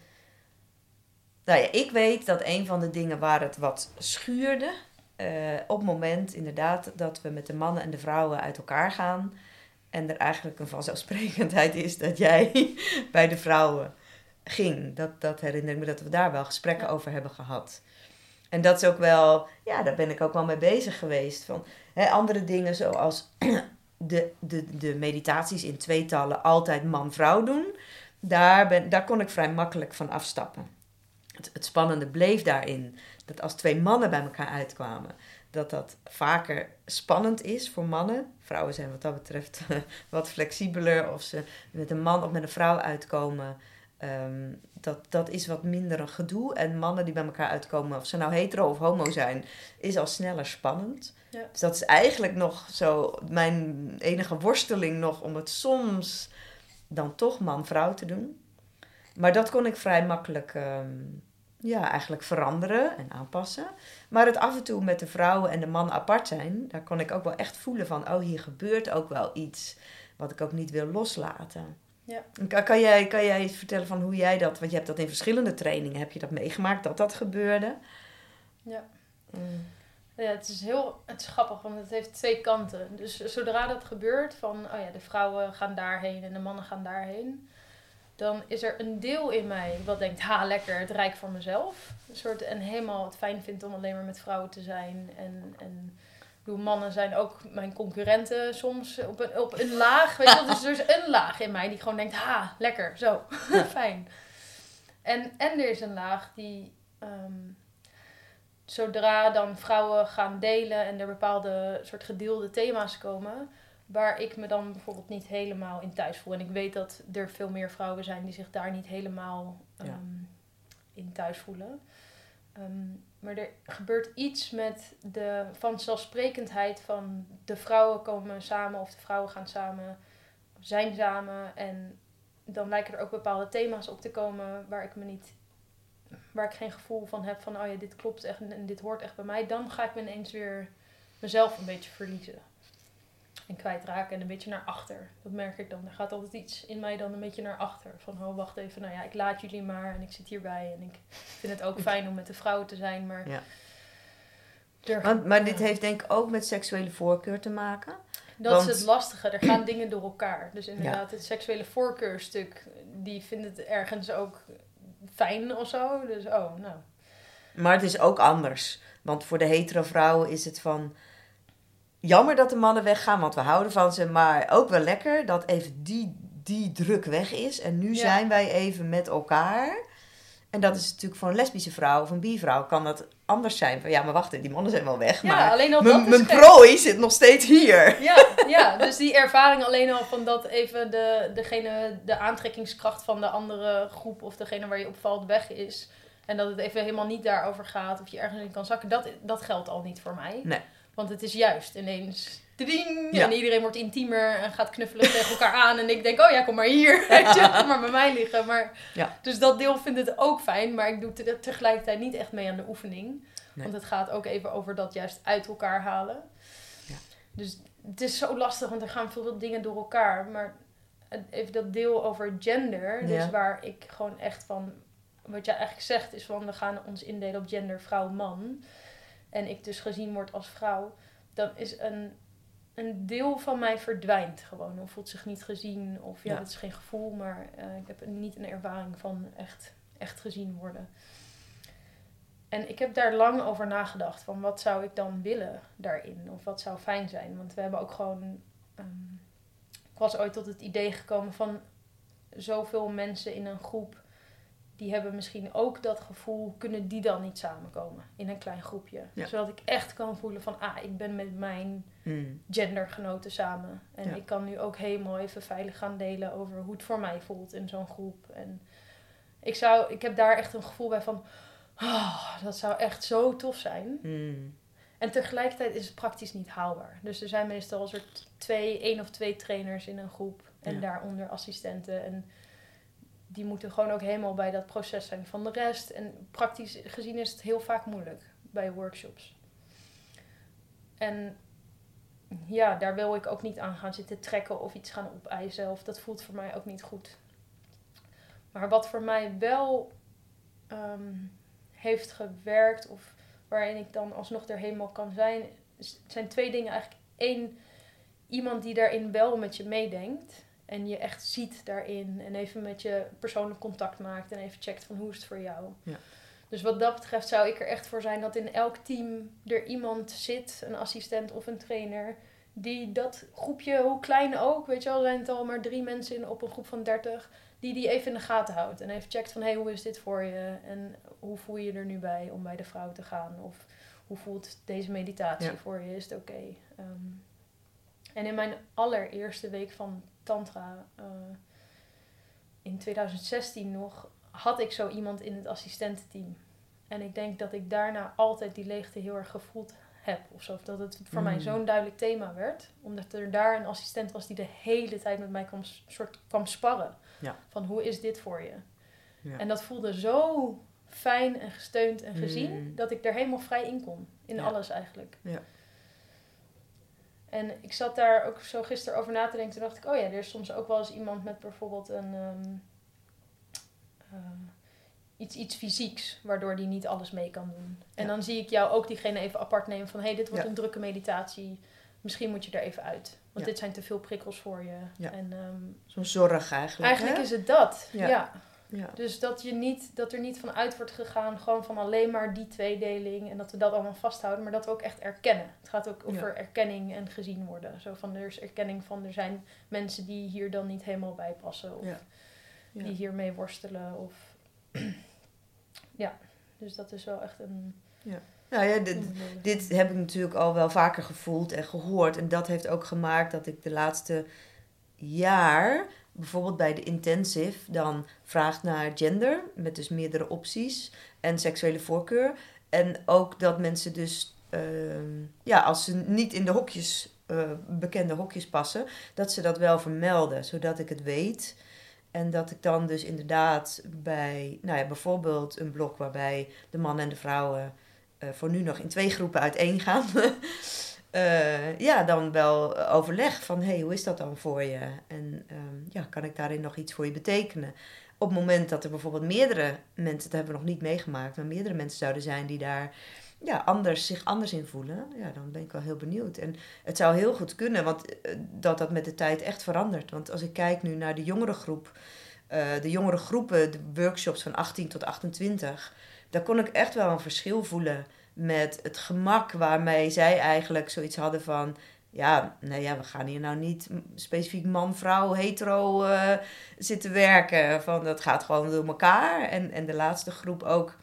nou ja, ik weet dat een van de dingen waar het wat schuurde, eh, op het moment inderdaad dat we met de mannen en de vrouwen uit elkaar gaan. En er eigenlijk een vanzelfsprekendheid is dat jij bij de vrouwen ging. Dat, dat herinner ik me dat we daar wel gesprekken over hebben gehad. En dat is ook wel, ja, daar ben ik ook wel mee bezig geweest. Van, hè, andere dingen zoals de, de, de meditaties in tweetallen altijd man-vrouw doen. Daar, ben, daar kon ik vrij makkelijk van afstappen. Het, het spannende bleef daarin dat als twee mannen bij elkaar uitkwamen, dat dat vaker spannend is voor mannen. Vrouwen zijn wat dat betreft wat flexibeler. Of ze met een man of met een vrouw uitkomen, ehm, dat, dat is wat minder een gedoe. En mannen die bij elkaar uitkomen, of ze nou hetero of homo zijn, is al sneller spannend. Ja. Dus dat is eigenlijk nog zo mijn enige worsteling nog om het soms dan toch man-vrouw te doen. Maar dat kon ik vrij makkelijk ehm, ja, eigenlijk veranderen en aanpassen. Maar het af en toe met de vrouwen en de man apart zijn, daar kon ik ook wel echt voelen van, oh hier gebeurt ook wel iets wat ik ook niet wil loslaten. Ja. En Kan, kan, jij, kan jij iets vertellen van hoe jij dat, want je hebt dat in verschillende trainingen, heb je dat meegemaakt dat dat gebeurde? ja. Mm. Ja, het is heel het is grappig, want het heeft twee kanten. Dus zodra dat gebeurt, van oh ja, de vrouwen gaan daarheen en de mannen gaan daarheen, dan is er een deel in mij wat denkt, ha, lekker, het rijk voor mezelf. Een soort, en helemaal het fijn vindt om alleen maar met vrouwen te zijn. En, en bedoel, mannen zijn ook mijn concurrenten soms op een, op een laag. Weet je wel? Dus er is een laag in mij die gewoon denkt, ha, lekker, zo, fijn. En, en er is een laag die... ehm, zodra dan vrouwen gaan delen en er bepaalde soort gedeelde thema's komen, waar ik me dan bijvoorbeeld niet helemaal in thuis voel. En ik weet dat er veel meer vrouwen zijn die zich daar niet helemaal Ja. ehm, in thuis voelen. Ehm, maar er gebeurt iets met de vanzelfsprekendheid van de vrouwen komen samen of de vrouwen gaan samen, zijn samen. En dan lijken er ook bepaalde thema's op te komen waar ik me niet, waar ik geen gevoel van heb van, oh ja, dit klopt echt en dit hoort echt bij mij. Dan ga ik me ineens weer mezelf een beetje verliezen en kwijtraken en een beetje naar achter. Dat merk ik dan. Er gaat altijd iets in mij dan een beetje naar achter. Van, oh, wacht even, nou ja, ik laat jullie maar en ik zit hierbij. En ik vind het ook fijn om met de vrouwen te zijn, maar... Ja. maar, dit heeft denk ik ook met seksuele voorkeur te maken. Dat is het lastige. Er gaan dingen door elkaar. Dus inderdaad, het seksuele voorkeurstuk, die vindt het ergens ook fijn of zo. Dus, oh, nou. Maar het is ook anders. Want voor de hetero vrouwen is het van jammer dat de mannen weggaan, want we houden van ze. Maar ook wel lekker dat even die, die druk weg is. En nu zijn wij even met elkaar. En dat is natuurlijk voor een lesbische vrouw of een bivrouw kan dat anders zijn. Van ja, maar wacht, die mannen zijn wel weg. Ja, maar alleen al mijn, mijn prooi zit nog steeds hier. Ja, ja, dus die ervaring alleen al van dat even de, degene, de aantrekkingskracht van de andere groep of degene waar je opvalt weg is. En dat het even helemaal niet daarover gaat of je ergens in kan zakken. Dat, dat geldt al niet voor mij. Nee. Want het is juist ineens. Ding, En iedereen wordt intiemer en gaat knuffelen tegen elkaar aan. En ik denk, oh ja, kom maar hier. kom maar bij mij liggen. Maar, ja. Dus dat deel vindt het ook fijn. Maar ik doe tegelijkertijd niet echt mee aan de oefening. Want het gaat ook even over dat juist uit elkaar halen. Ja. Dus het is zo lastig, want er gaan veel dingen door elkaar. Maar even dat deel over gender. Dus waar ik gewoon echt van... Wat jij eigenlijk zegt is van, we gaan ons indelen op gender vrouw-man en ik dus gezien word als vrouw, dan is een, een deel van mij verdwijnt gewoon. Of voelt zich niet gezien. Of ja, dat is geen gevoel, maar uh, ik heb niet een ervaring van echt, echt gezien worden. En ik heb daar lang over nagedacht. Van wat zou ik dan willen daarin? Of wat zou fijn zijn? Want we hebben ook gewoon. Um, ik was ooit tot het idee gekomen van zoveel mensen in een groep die hebben misschien ook dat gevoel, kunnen die dan niet samenkomen in een klein groepje. Zodat ik echt kan voelen van, ah, ik ben met mijn mm. gendergenoten samen. En ik kan nu ook helemaal even veilig gaan delen over hoe het voor mij voelt in zo'n groep. En ik, zou, ik heb daar echt een gevoel bij van, oh, dat zou echt zo tof zijn. Mm. En tegelijkertijd is het praktisch niet haalbaar. Dus er zijn meestal een soort twee, één of twee trainers in een groep. En daaronder assistenten. En die moeten gewoon ook helemaal bij dat proces zijn van de rest. En praktisch gezien is het heel vaak moeilijk bij workshops. En ja, daar wil ik ook niet aan gaan zitten trekken of iets gaan opeisen. Of dat voelt voor mij ook niet goed. Maar wat voor mij wel ehm, heeft gewerkt, of waarin ik dan alsnog er helemaal kan zijn, zijn twee dingen eigenlijk. Eén, iemand die daarin wel met je meedenkt. En je echt ziet daarin. En even met je persoonlijk contact maakt. En even checkt van hoe is het voor jou. Ja. Dus wat dat betreft zou ik er echt voor zijn dat in elk team er iemand zit, een assistent of een trainer, die dat groepje, hoe klein ook, weet je wel, zijn het al maar drie mensen in, op een groep van dertig, die die even in de gaten houdt. En even checkt van, hé, hey, hoe is dit voor je? En hoe voel je je er nu bij om bij de vrouw te gaan? Of hoe voelt deze meditatie voor je? Is het oké? Ehm, en in mijn allereerste week van Tantra uh, in 2016 nog, had ik zo iemand in het assistententeam. En ik denk dat ik daarna altijd die leegte heel erg gevoeld heb. Of zo. Of dat het voor mij mm. zo'n duidelijk thema werd. Omdat er daar een assistent was die de hele tijd met mij kwam, soort, kwam sparren. Ja. Van hoe is dit voor je? Ja. En dat voelde zo fijn en gesteund en gezien. Mm. Dat ik er helemaal vrij in kon. In alles eigenlijk. Ja. En ik zat daar ook zo gisteren over na te denken. Toen dacht ik, oh ja, er is soms ook wel eens iemand met bijvoorbeeld een, ehm, eh, iets, iets fysieks, waardoor die niet alles mee kan doen. En dan zie ik jou ook diegene even apart nemen van, hé, hey, dit wordt een drukke meditatie. Misschien moet je er even uit. Want dit zijn te veel prikkels voor je. En, um, Zo'n zorg eigenlijk. Eigenlijk is het dat, ja. Ja. Dus dat, je niet, dat er niet van uit wordt gegaan, gewoon van alleen maar die tweedeling en dat we dat allemaal vasthouden, maar dat we ook echt erkennen. Het gaat ook over erkenning en gezien worden. Zo van er is erkenning van er zijn mensen die hier dan niet helemaal bij passen of ja. die hiermee worstelen. Of ja, dus dat is wel echt een. Ja. Nou ja, dit, dit heb ik natuurlijk al wel vaker gevoeld en gehoord. En dat heeft ook gemaakt dat ik de laatste jaar bijvoorbeeld bij de intensive dan vraagt naar gender, met dus meerdere opties en seksuele voorkeur. En ook dat mensen dus, ehm, ja, als ze niet in de hokjes, uh, bekende hokjes passen, dat ze dat wel vermelden, zodat ik het weet. En dat ik dan dus inderdaad bij, nou ja, bijvoorbeeld een blok waarbij de mannen en de vrouwen uh, voor nu nog in twee groepen uiteen gaan. uh, ja, dan wel overleg van, hey, hoe is dat dan voor je? En um, ja, kan ik daarin nog iets voor je betekenen? Op het moment dat er bijvoorbeeld meerdere mensen, dat hebben we nog niet meegemaakt, maar meerdere mensen zouden zijn die daar ja, anders, zich anders in voelen, ja, dan ben ik wel heel benieuwd. En het zou heel goed kunnen, want uh, dat dat met de tijd echt verandert. Want als ik kijk nu naar de jongere groep, de jongere groepen, de workshops van 18 tot 28, daar kon ik echt wel een verschil voelen met het gemak waarmee zij eigenlijk zoiets hadden van. Ja, nou ja, we gaan hier nou niet specifiek man, vrouw, hetero uh, zitten werken. Van dat gaat gewoon door elkaar. En, en de laatste groep ook.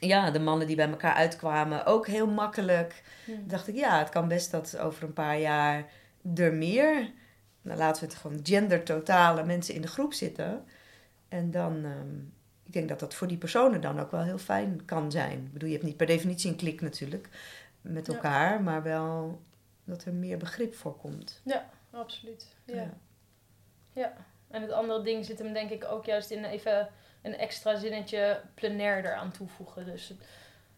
Ja, de mannen die bij elkaar uitkwamen, ook heel makkelijk. Hmm. dacht ik, ja, het kan best dat over een paar jaar er meer. Nou, laten we het gewoon gender-totale mensen in de groep zitten. En dan, um, ik denk dat dat voor die personen dan ook wel heel fijn kan zijn. Ik bedoel, je hebt niet per definitie een klik natuurlijk met elkaar, ja. maar wel dat er meer begrip voor komt. Ja, absoluut. Ja. ja. ja. En het andere ding zit hem denk ik ook juist in even een extra zinnetje plenair eraan toevoegen. Dus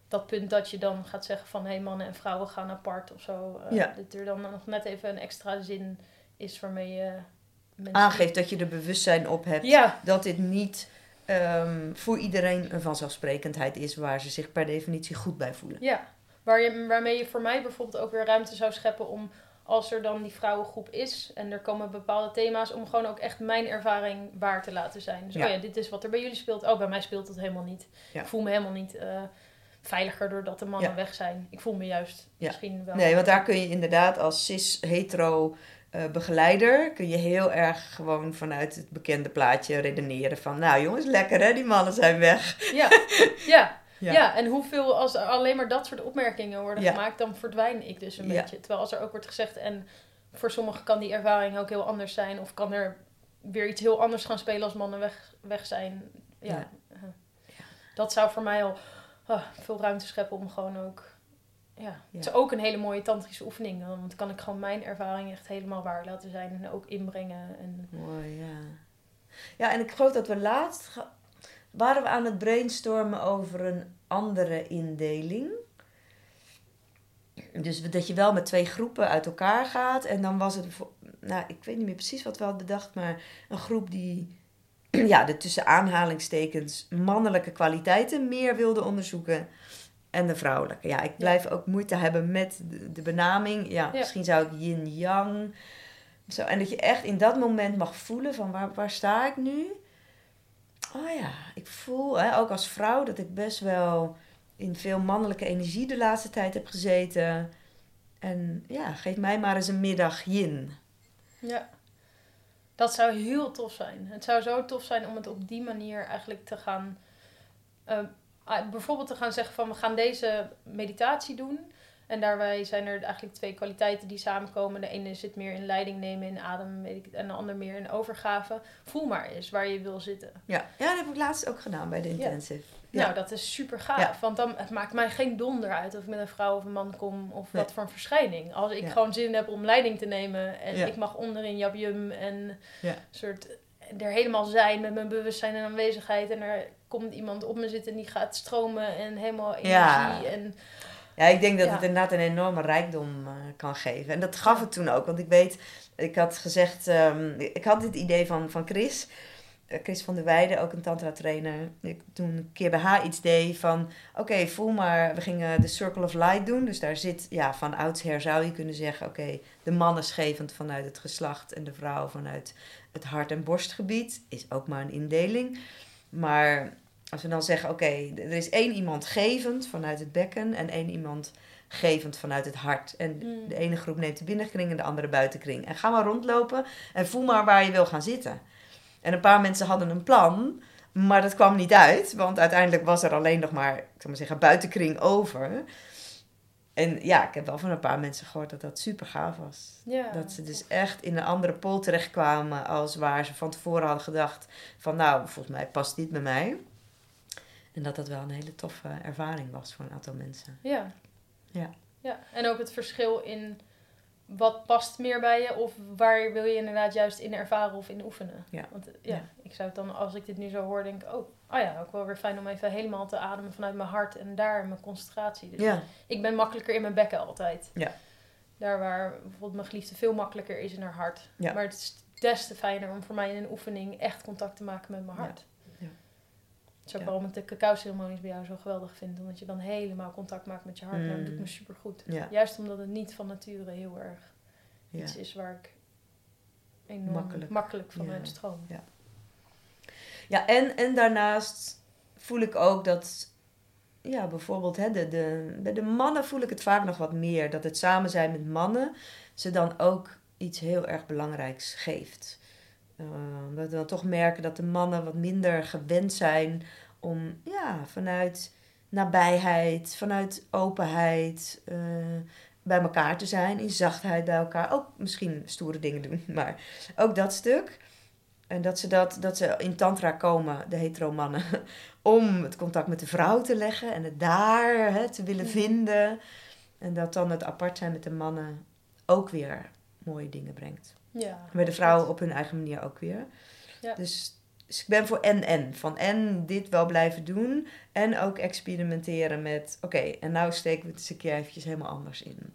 dat punt dat je dan gaat zeggen van hé hey, mannen en vrouwen gaan apart of zo. Uh, ja. Dat er dan nog net even een extra zin is waarmee je aangeeft dat je er bewustzijn op hebt ja. dat dit niet um, voor iedereen een vanzelfsprekendheid is waar ze zich per definitie goed bij voelen. Ja, waar je, waarmee je voor mij bijvoorbeeld ook weer ruimte zou scheppen om als er dan die vrouwengroep is en er komen bepaalde thema's, om gewoon ook echt mijn ervaring waar te laten zijn. Dus ja. oh ja, dit is wat er bij jullie speelt. Oh, bij mij speelt het helemaal niet. Ja. Ik voel me helemaal niet uh, veiliger doordat de mannen ja. weg zijn. Ik voel me juist misschien wel. Nee, want daar kun je inderdaad als cis-hetero uh, begeleider kun je heel erg gewoon vanuit het bekende plaatje redeneren van, nou jongens, lekker hè, die mannen zijn weg. Ja, ja. Ja. ja, en hoeveel, als er alleen maar dat soort opmerkingen worden ja. gemaakt, dan verdwijn ik dus een ja. beetje. Terwijl als er ook wordt gezegd, en voor sommigen kan die ervaring ook heel anders zijn, of kan er weer iets heel anders gaan spelen als mannen weg, weg zijn. Ja, dat zou voor mij al uh, veel ruimte scheppen om gewoon ook. Ja, het is ook een hele mooie tantrische oefening. Want dan kan ik gewoon mijn ervaring echt helemaal waar laten zijn en ook inbrengen. En... Mooi, ja. Ja, en ik geloof dat we laatst waren we aan het brainstormen over een andere indeling. Dus dat je wel met twee groepen uit elkaar gaat. En dan was het, nou, ik weet niet meer precies wat we hadden bedacht, maar een groep die, ja, de tussen aanhalingstekens mannelijke kwaliteiten meer wilde onderzoeken. En de vrouwelijke. Ja, ik blijf ook moeite hebben met de, benaming. Ja, ja, misschien zou ik yin-yang. Zo, en dat je echt in dat moment mag voelen van waar, waar sta ik nu? oh ja, ik voel hè, ook als vrouw dat ik best wel in veel mannelijke energie de laatste tijd heb gezeten. En ja, geef mij maar eens een middag yin. Ja, dat zou heel tof zijn. Het zou zo tof zijn om het op die manier eigenlijk te gaan. Uh, bijvoorbeeld te gaan zeggen van we gaan deze meditatie doen. En daarbij zijn er eigenlijk twee kwaliteiten die samenkomen. De ene zit meer in leiding nemen, in adem, weet ik, en de ander meer in overgave. Voel maar eens waar je wil zitten. Ja, ja dat heb ik laatst ook gedaan bij de intensive. Ja. Nou, dat is super gaaf. Ja. Want dan, het maakt mij geen donder uit of ik met een vrouw of een man kom of nee. wat voor een verschijning. Als ik gewoon zin heb om leiding te nemen en ik mag onderin jabjum en soort er helemaal zijn met mijn bewustzijn en aanwezigheid. En er komt iemand op me zitten en die gaat stromen en helemaal energie. En ja, ik denk dat ja. het inderdaad een enorme rijkdom uh, kan geven. En dat gaf het toen ook. Want ik weet, ik had gezegd, um, ik had dit idee van, van Chris. Uh, Chris van der Weijden, ook een tantra trainer. Ik toen een keer bij haar iets deed van, oké, okay, voel maar, we gingen de Circle of Light doen. Dus daar zit, ja, van oudsher zou je kunnen zeggen, oké, okay, de man is gevend vanuit het geslacht en de vrouw vanuit het hart- en borstgebied. Is ook maar een indeling. Maar als we dan zeggen, oké, okay, er is één iemand gevend vanuit het bekken en één iemand gevend vanuit het hart. En mm. de ene groep neemt de binnenkring en de andere buitenkring. En ga maar rondlopen en voel maar waar je wil gaan zitten. En een paar mensen hadden een plan, maar dat kwam niet uit, want uiteindelijk was er alleen nog maar, ik maar zeggen, buitenkring over. En ja, ik heb wel van een paar mensen gehoord dat dat super gaaf was. Ja, dat ze dus echt in een andere pool terechtkwamen als waar ze van tevoren hadden gedacht van nou, volgens mij past dit bij mij. En dat dat wel een hele toffe ervaring was voor een aantal mensen. Ja. Ja. ja. En ook het verschil in wat past meer bij je of waar wil je inderdaad juist in ervaren of in oefenen. Ja. Want ja, Ja. ik zou het dan, als ik dit nu zo hoor, denk oh, oh ja, ook wel weer fijn om even helemaal te ademen vanuit mijn hart en daar mijn concentratie. Dus Ja, ik ben makkelijker in mijn bekken altijd. Ja. Daar waar bijvoorbeeld mijn geliefde veel makkelijker is in haar hart. Ja. Maar het is des te fijner om voor mij in een oefening echt contact te maken met mijn hart. Ja. Dat is ook waarom ik de cacao-ceremonies bij jou zo geweldig vind. Omdat je dan helemaal contact maakt met je hart. En dat Mm. doet me super goed. ja, Juist omdat het niet van nature heel erg iets is waar ik enorm Makkelijk. makkelijk, van Ja. uitstroom. Ja, en, en daarnaast voel ik ook dat, ja, bijvoorbeeld hè, de, de, bij de mannen voel ik het vaak nog wat meer. Dat het samen zijn met mannen ze dan ook iets heel erg belangrijks geeft. Uh, omdat we dan toch merken dat de mannen wat minder gewend zijn om ja, vanuit nabijheid, vanuit openheid eh, bij elkaar te zijn, in zachtheid bij elkaar. Ook misschien stoere dingen doen, maar ook dat stuk. En dat ze, dat, dat ze in tantra komen, de hetero mannen, om het contact met de vrouw te leggen en het daar hè, te willen vinden. En dat dan het apart zijn met de mannen ook weer mooie dingen brengt. Ja. Bij de vrouwen op hun eigen manier ook weer. Ja. Dus, dus ik ben voor en-en. Van en dit wel blijven doen. En ook experimenteren met... Oké, en nou steken we het eens een keer eventjes helemaal anders in.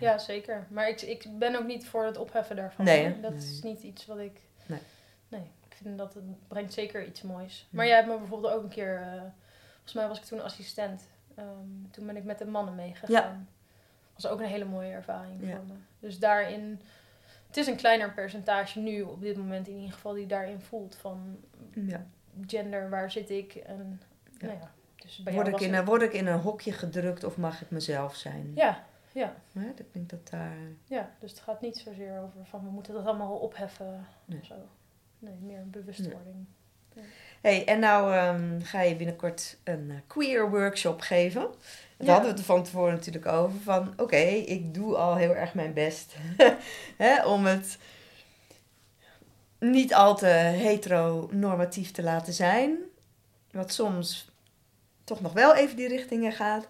Ja, zeker. Maar ik, ik ben ook niet voor het opheffen daarvan. Nee, hè? Dat Nee. is niet iets wat ik... Vind dat het brengt zeker iets moois. Ja. Maar jij hebt me bijvoorbeeld ook een keer... eh, volgens mij was ik toen assistent. Ehm, toen ben ik met de mannen meegegaan. was ook een hele mooie ervaring Ja. voor me. Dus daarin... Het is een kleiner percentage nu, op dit moment in ieder geval, die daarin voelt van Ja. gender, waar zit ik? En Ja. nou ja, dus bij Word ik, in, een- word ik in een hokje gedrukt of mag ik mezelf zijn? Ja, ja, ik denk dat daar... ja, dus het gaat niet zozeer over van we moeten dat allemaal opheffen Nee. of zo. Nee, meer een bewustwording. hey, en nou ehm, ga je binnenkort een eh, queer workshop geven. Daar Ja. hadden we het van tevoren natuurlijk over. Van oké, ik doe al heel erg mijn best hè, om het niet al te heteronormatief te laten zijn. Wat soms toch nog wel even die richtingen gaat.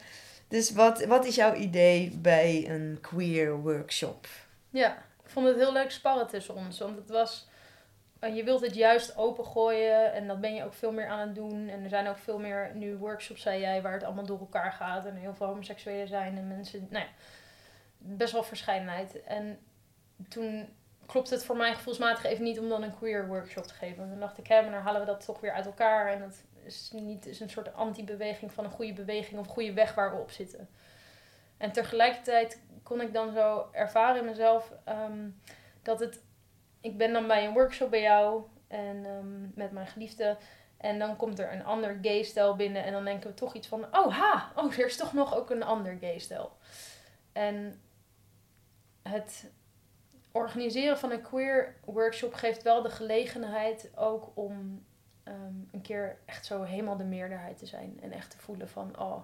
Dus wat, wat is jouw idee bij een queer workshop? Ja, ik vond het heel leuk sparren tussen ons. Want het was... Je wilt het juist opengooien en dat ben je ook veel meer aan het doen. En er zijn ook veel meer nu workshops, zei jij, waar het allemaal door elkaar gaat. En heel veel homoseksuelen zijn en mensen... Nou ja, best wel verscheidenheid. En toen klopt het voor mij gevoelsmatig even niet om dan een queer workshop te geven. Want dan dacht ik, hè, maar dan halen we dat toch weer uit elkaar. En dat is niet is een soort anti-beweging van een goede beweging of goede weg waar we op zitten. En tegelijkertijd kon ik dan zo ervaren in mezelf ehm, dat het... Ik ben dan bij een workshop bij jou en ehm, met mijn geliefde. En dan komt er een ander gay-stijl binnen. En dan denken we toch iets van... Oh, ha! Oh, er is toch nog ook een ander gay-stijl. En het organiseren van een queer workshop geeft wel de gelegenheid ook om ehm, een keer echt zo helemaal de meerderheid te zijn. En echt te voelen van, oh,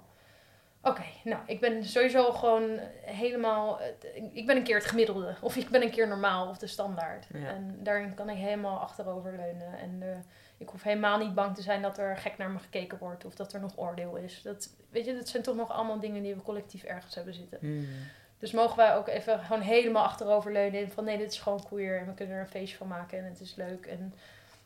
oké, nou, ik ben sowieso gewoon helemaal, eh, ik ben een keer het gemiddelde. Of ik ben een keer normaal of de standaard. Ja. En daarin kan ik helemaal achterover leunen. En eh, ik hoef helemaal niet bang te zijn dat er gek naar me gekeken wordt. Of dat er nog oordeel is. Dat, weet je, dat zijn toch nog allemaal dingen die we collectief ergens hebben zitten. Dus mogen wij ook even gewoon helemaal achterover leunen van nee, dit is gewoon queer en we kunnen er een feestje van maken en het is leuk. En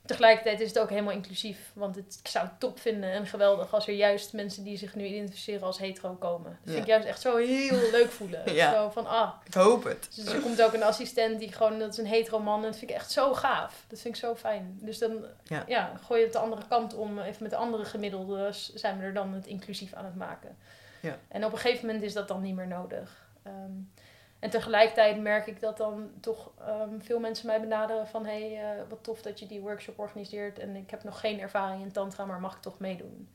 tegelijkertijd is het ook helemaal inclusief, want het, ik zou het top vinden en geweldig als er juist mensen die zich nu identificeren als hetero komen. Dat vind ik juist echt zo heel leuk voelen. Ja. Zo van ah, Ik hoop het. dus er komt ook een assistent die gewoon, dat is een hetero man en dat vind ik echt zo gaaf. Dat vind ik zo fijn. Dus dan Ja. ja. gooi je het de andere kant om, even met de andere gemiddeldes zijn we er dan het inclusief aan het maken. Ja. En op een gegeven moment is dat dan niet meer nodig. Ehm, en tegelijkertijd merk ik dat dan toch ehm, veel mensen mij benaderen van... hé, hey, eh, wat tof dat je die workshop organiseert en ik heb nog geen ervaring in tantra, maar mag ik toch meedoen?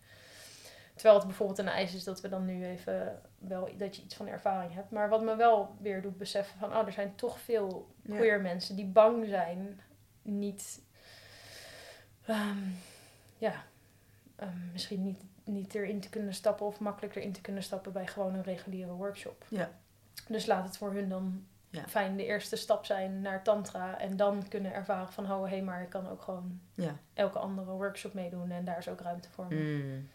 Terwijl het bijvoorbeeld een eis is dat we dan nu even wel dat je iets van ervaring hebt. Maar wat me wel weer doet beseffen van, oh, er zijn toch veel Ja. queer mensen die bang zijn, niet, ehm, ja, ehm, misschien niet niet erin te kunnen stappen of makkelijk erin te kunnen stappen bij gewoon een reguliere workshop. Ja. Dus laat het voor hun dan Ja. fijn de eerste stap zijn naar tantra en dan kunnen ervaren van oh hé, hey, maar ik kan ook gewoon Ja. elke andere workshop meedoen en daar is ook ruimte voor. Mm.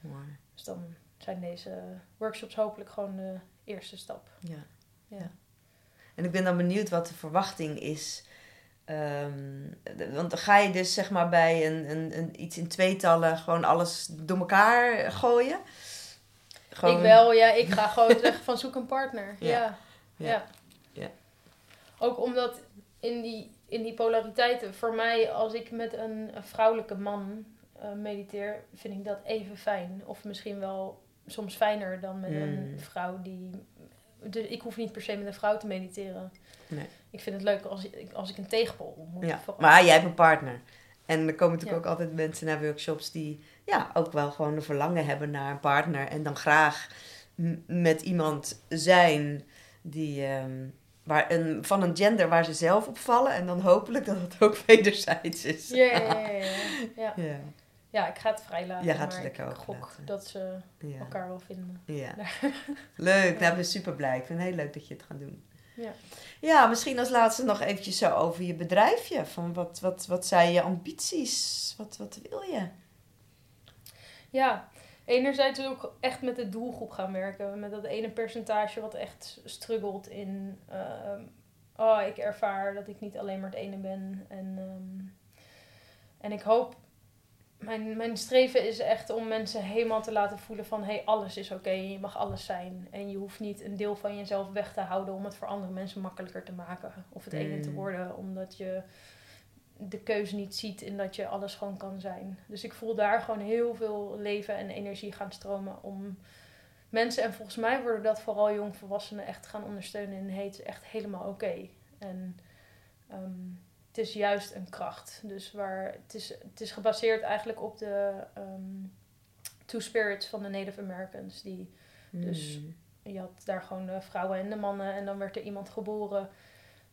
Mooi. Dus dan zijn deze workshops hopelijk gewoon de eerste stap. Ja. Ja. En ik ben dan benieuwd wat de verwachting is. Ehm, de- want dan ga je dus zeg maar bij een, een, een, iets in tweetallen gewoon alles door elkaar gooien. Gewoon- Ik wel, ja. Ik ga gewoon zeggen van zoek een partner. Ja. Ja. Ja. Ook omdat in die, in die polariteiten, voor mij als ik met een, een vrouwelijke man eh, mediteer, vind ik dat even fijn. Of misschien wel soms fijner dan met een Mm. vrouw die... Dus ik hoef niet per se met een vrouw te mediteren. Nee. Ik vind het leuk als ik, als ik een tegenpol ontmoet. Ja. Maar jij hebt een partner. En er komen natuurlijk Ja. ook altijd mensen naar workshops die ja, ook wel gewoon een verlangen hebben naar een partner. En dan graag met iemand zijn die, ehm, waar een, van een gender waar ze zelf op vallen. En dan hopelijk dat het ook wederzijds is. Ja, ja, ja, ja, ja. ja. ja. Ja, ik ga het vrij laten. Ja, gaat het lekker ik open gok laten. dat ze ja. elkaar wel vinden. Ja. Leuk, nou, ik ben super blij. Ik vind het heel leuk dat je het gaat doen. Ja. Ja, misschien als laatste nog eventjes zo over je bedrijfje. Van wat, wat, wat zijn je ambities? Wat, wat wil je? Ja, enerzijds ook echt met de doelgroep gaan werken. Met dat ene percentage wat echt struggelt in... ehm, oh, ik ervaar dat ik niet alleen maar het ene ben. En, ehm, en ik hoop... Mijn, mijn streven is echt om mensen helemaal te laten voelen van... Hé, hey, alles is oké. je mag alles zijn. En je hoeft niet een deel van jezelf weg te houden... om het voor andere mensen makkelijker te maken. Of het ene te Mm. worden. Omdat je de keuze niet ziet in dat je alles gewoon kan zijn. Dus ik voel daar gewoon heel veel leven en energie gaan stromen om mensen, en volgens mij worden dat vooral jongvolwassenen echt gaan ondersteunen in is echt helemaal oké. En ehm, het is juist een kracht. Dus waar het is, het is gebaseerd eigenlijk op de ehm, Two Spirits van de Native Americans. Die, Dus- Hmm. je had daar gewoon de vrouwen en de mannen. En dan werd er iemand geboren.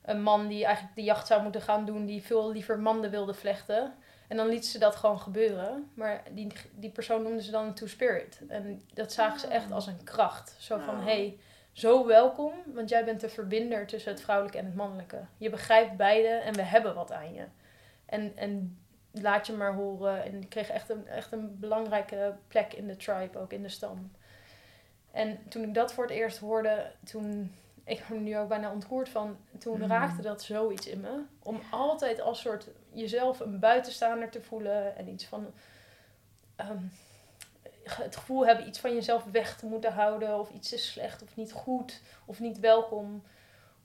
Een man die eigenlijk de jacht zou moeten gaan doen. Die veel liever manden wilde vlechten. En dan liet ze dat gewoon gebeuren. Maar die, die persoon noemden ze dan een two-spirit. En dat zagen ze echt als een kracht. Zo van, Ah. hey, zo welkom. Want jij bent de verbinder tussen het vrouwelijke en het mannelijke. Je begrijpt beide en we hebben wat aan je. En, en laat je maar horen. En ik kreeg echt een, echt een belangrijke plek in de tribe, ook in de stam. En toen ik dat voor het eerst hoorde, toen, ik ben nu ook bijna ontroerd van, toen Mm. raakte dat zoiets in me. Om altijd als soort jezelf een buitenstaander te voelen en iets van, ehm, het gevoel hebben iets van jezelf weg te moeten houden of iets is slecht of niet goed of niet welkom.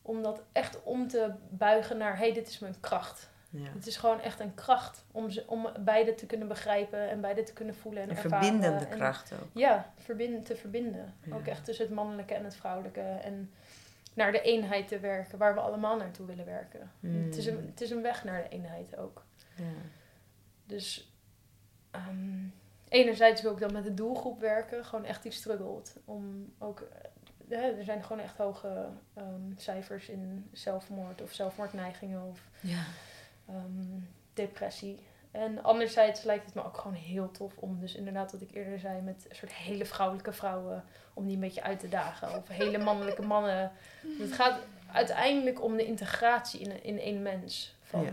Om dat echt om te buigen naar, hé, hey, dit is mijn kracht. Ja. Het is gewoon echt een kracht om, ze, om beide te kunnen begrijpen en beide te kunnen voelen en Een ervaren. verbindende En- kracht ook. ja, te verbinden. Ja. Ook echt tussen het mannelijke en het vrouwelijke. En naar de eenheid te werken, waar we allemaal naartoe willen werken. Mm. Het, is een, het is een weg naar de eenheid ook. Ja. Dus ehm, enerzijds wil ik dan met de doelgroep werken, gewoon echt die struggelt. Om ook, eh, er zijn gewoon echt hoge ehm, cijfers in zelfmoord of zelfmoordneigingen of Ja. ehm, depressie. En anderzijds lijkt het me ook gewoon heel tof om dus inderdaad wat ik eerder zei met een soort hele vrouwelijke vrouwen om die een beetje uit te dagen. Of hele mannelijke mannen. Het gaat uiteindelijk om de integratie in, in één mens. Van, Ja.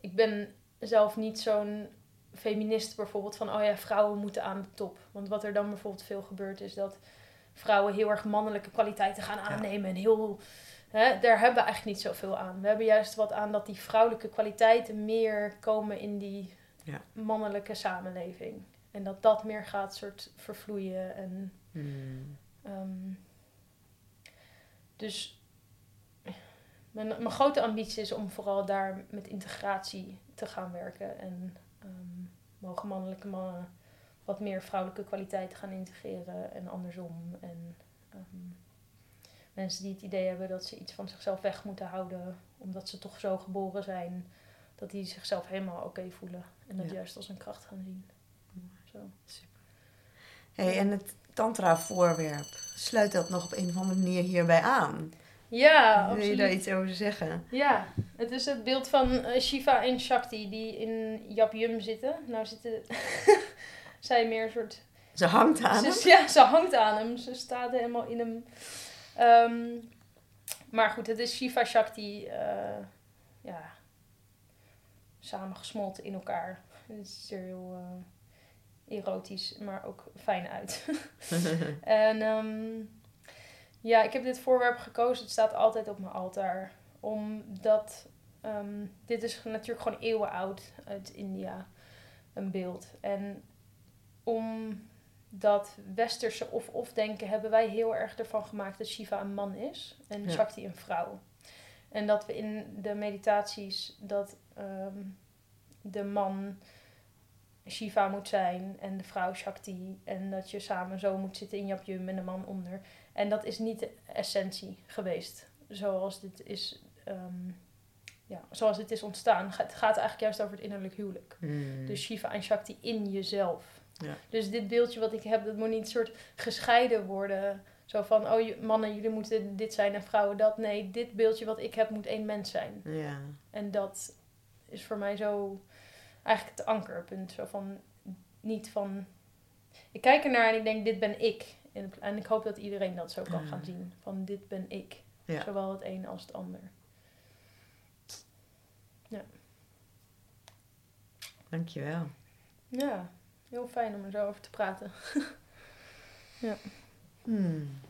Ik ben zelf niet zo'n feminist bijvoorbeeld van oh ja, vrouwen moeten aan de top. Want wat er dan bijvoorbeeld veel gebeurt is dat vrouwen heel erg mannelijke kwaliteiten gaan aannemen en heel Hè, daar hebben we eigenlijk niet zoveel aan. We hebben juist wat aan dat die vrouwelijke kwaliteiten meer komen in die Ja. mannelijke samenleving. En dat dat meer gaat soort vervloeien. En, Hmm. ehm, dus mijn, mijn grote ambitie is om vooral daar met integratie te gaan werken. En ehm, mogen mannelijke mannen wat meer vrouwelijke kwaliteiten gaan integreren en andersom. En ehm, mensen die het idee hebben dat ze iets van zichzelf weg moeten houden, omdat ze toch zo geboren zijn, dat die zichzelf helemaal oké voelen. En dat Ja. juist als een kracht gaan zien. Zo. Hey, en het tantra-voorwerp, sluit dat nog op een of andere manier hierbij aan? Ja, Wil je absoluut. daar iets over zeggen? Ja, het is het beeld van eh, Shiva en Shakti die in Yap Yum zitten. Nou zitten zij meer een soort... Ze hangt aan ze, hem? Ja, ze hangt aan hem. Ze staat helemaal in hem. Ehm, maar goed, het is Shiva Shakti. eh, ja, samengesmolten in elkaar. Het ziet er heel eh, erotisch, maar ook fijn uit. en ehm, ja, ik heb dit voorwerp gekozen. Het staat altijd op mijn altaar. Omdat ehm, dit is natuurlijk gewoon eeuwen oud uit India. Een beeld. En om dat westerse of-of denken hebben wij heel erg ervan gemaakt dat Shiva een man is en Ja. Shakti een vrouw. En dat we in de meditaties dat ehm, de man Shiva moet zijn en de vrouw Shakti. En dat je samen zo moet zitten in Japjum en de man onder. En dat is niet de essentie geweest. Zoals dit is, ehm, ja, zoals dit is ontstaan. Het gaat eigenlijk juist over het innerlijk huwelijk. Hmm. Dus Shiva en Shakti in jezelf. Ja. Dus dit beeldje wat ik heb, dat moet niet een soort gescheiden worden. Zo van, oh mannen, jullie moeten dit zijn en vrouwen dat. Nee, dit beeldje wat ik heb moet één mens zijn. Ja. En dat is voor mij zo eigenlijk het ankerpunt. Zo van, niet van... Ik kijk ernaar en ik denk, dit ben ik. En- ik hoop dat iedereen dat zo kan gaan zien. Van, dit ben ik. Ja. Zowel het een als het ander. Dankjewel. Ja, Heel fijn om er zo over te praten. ja. Hmm.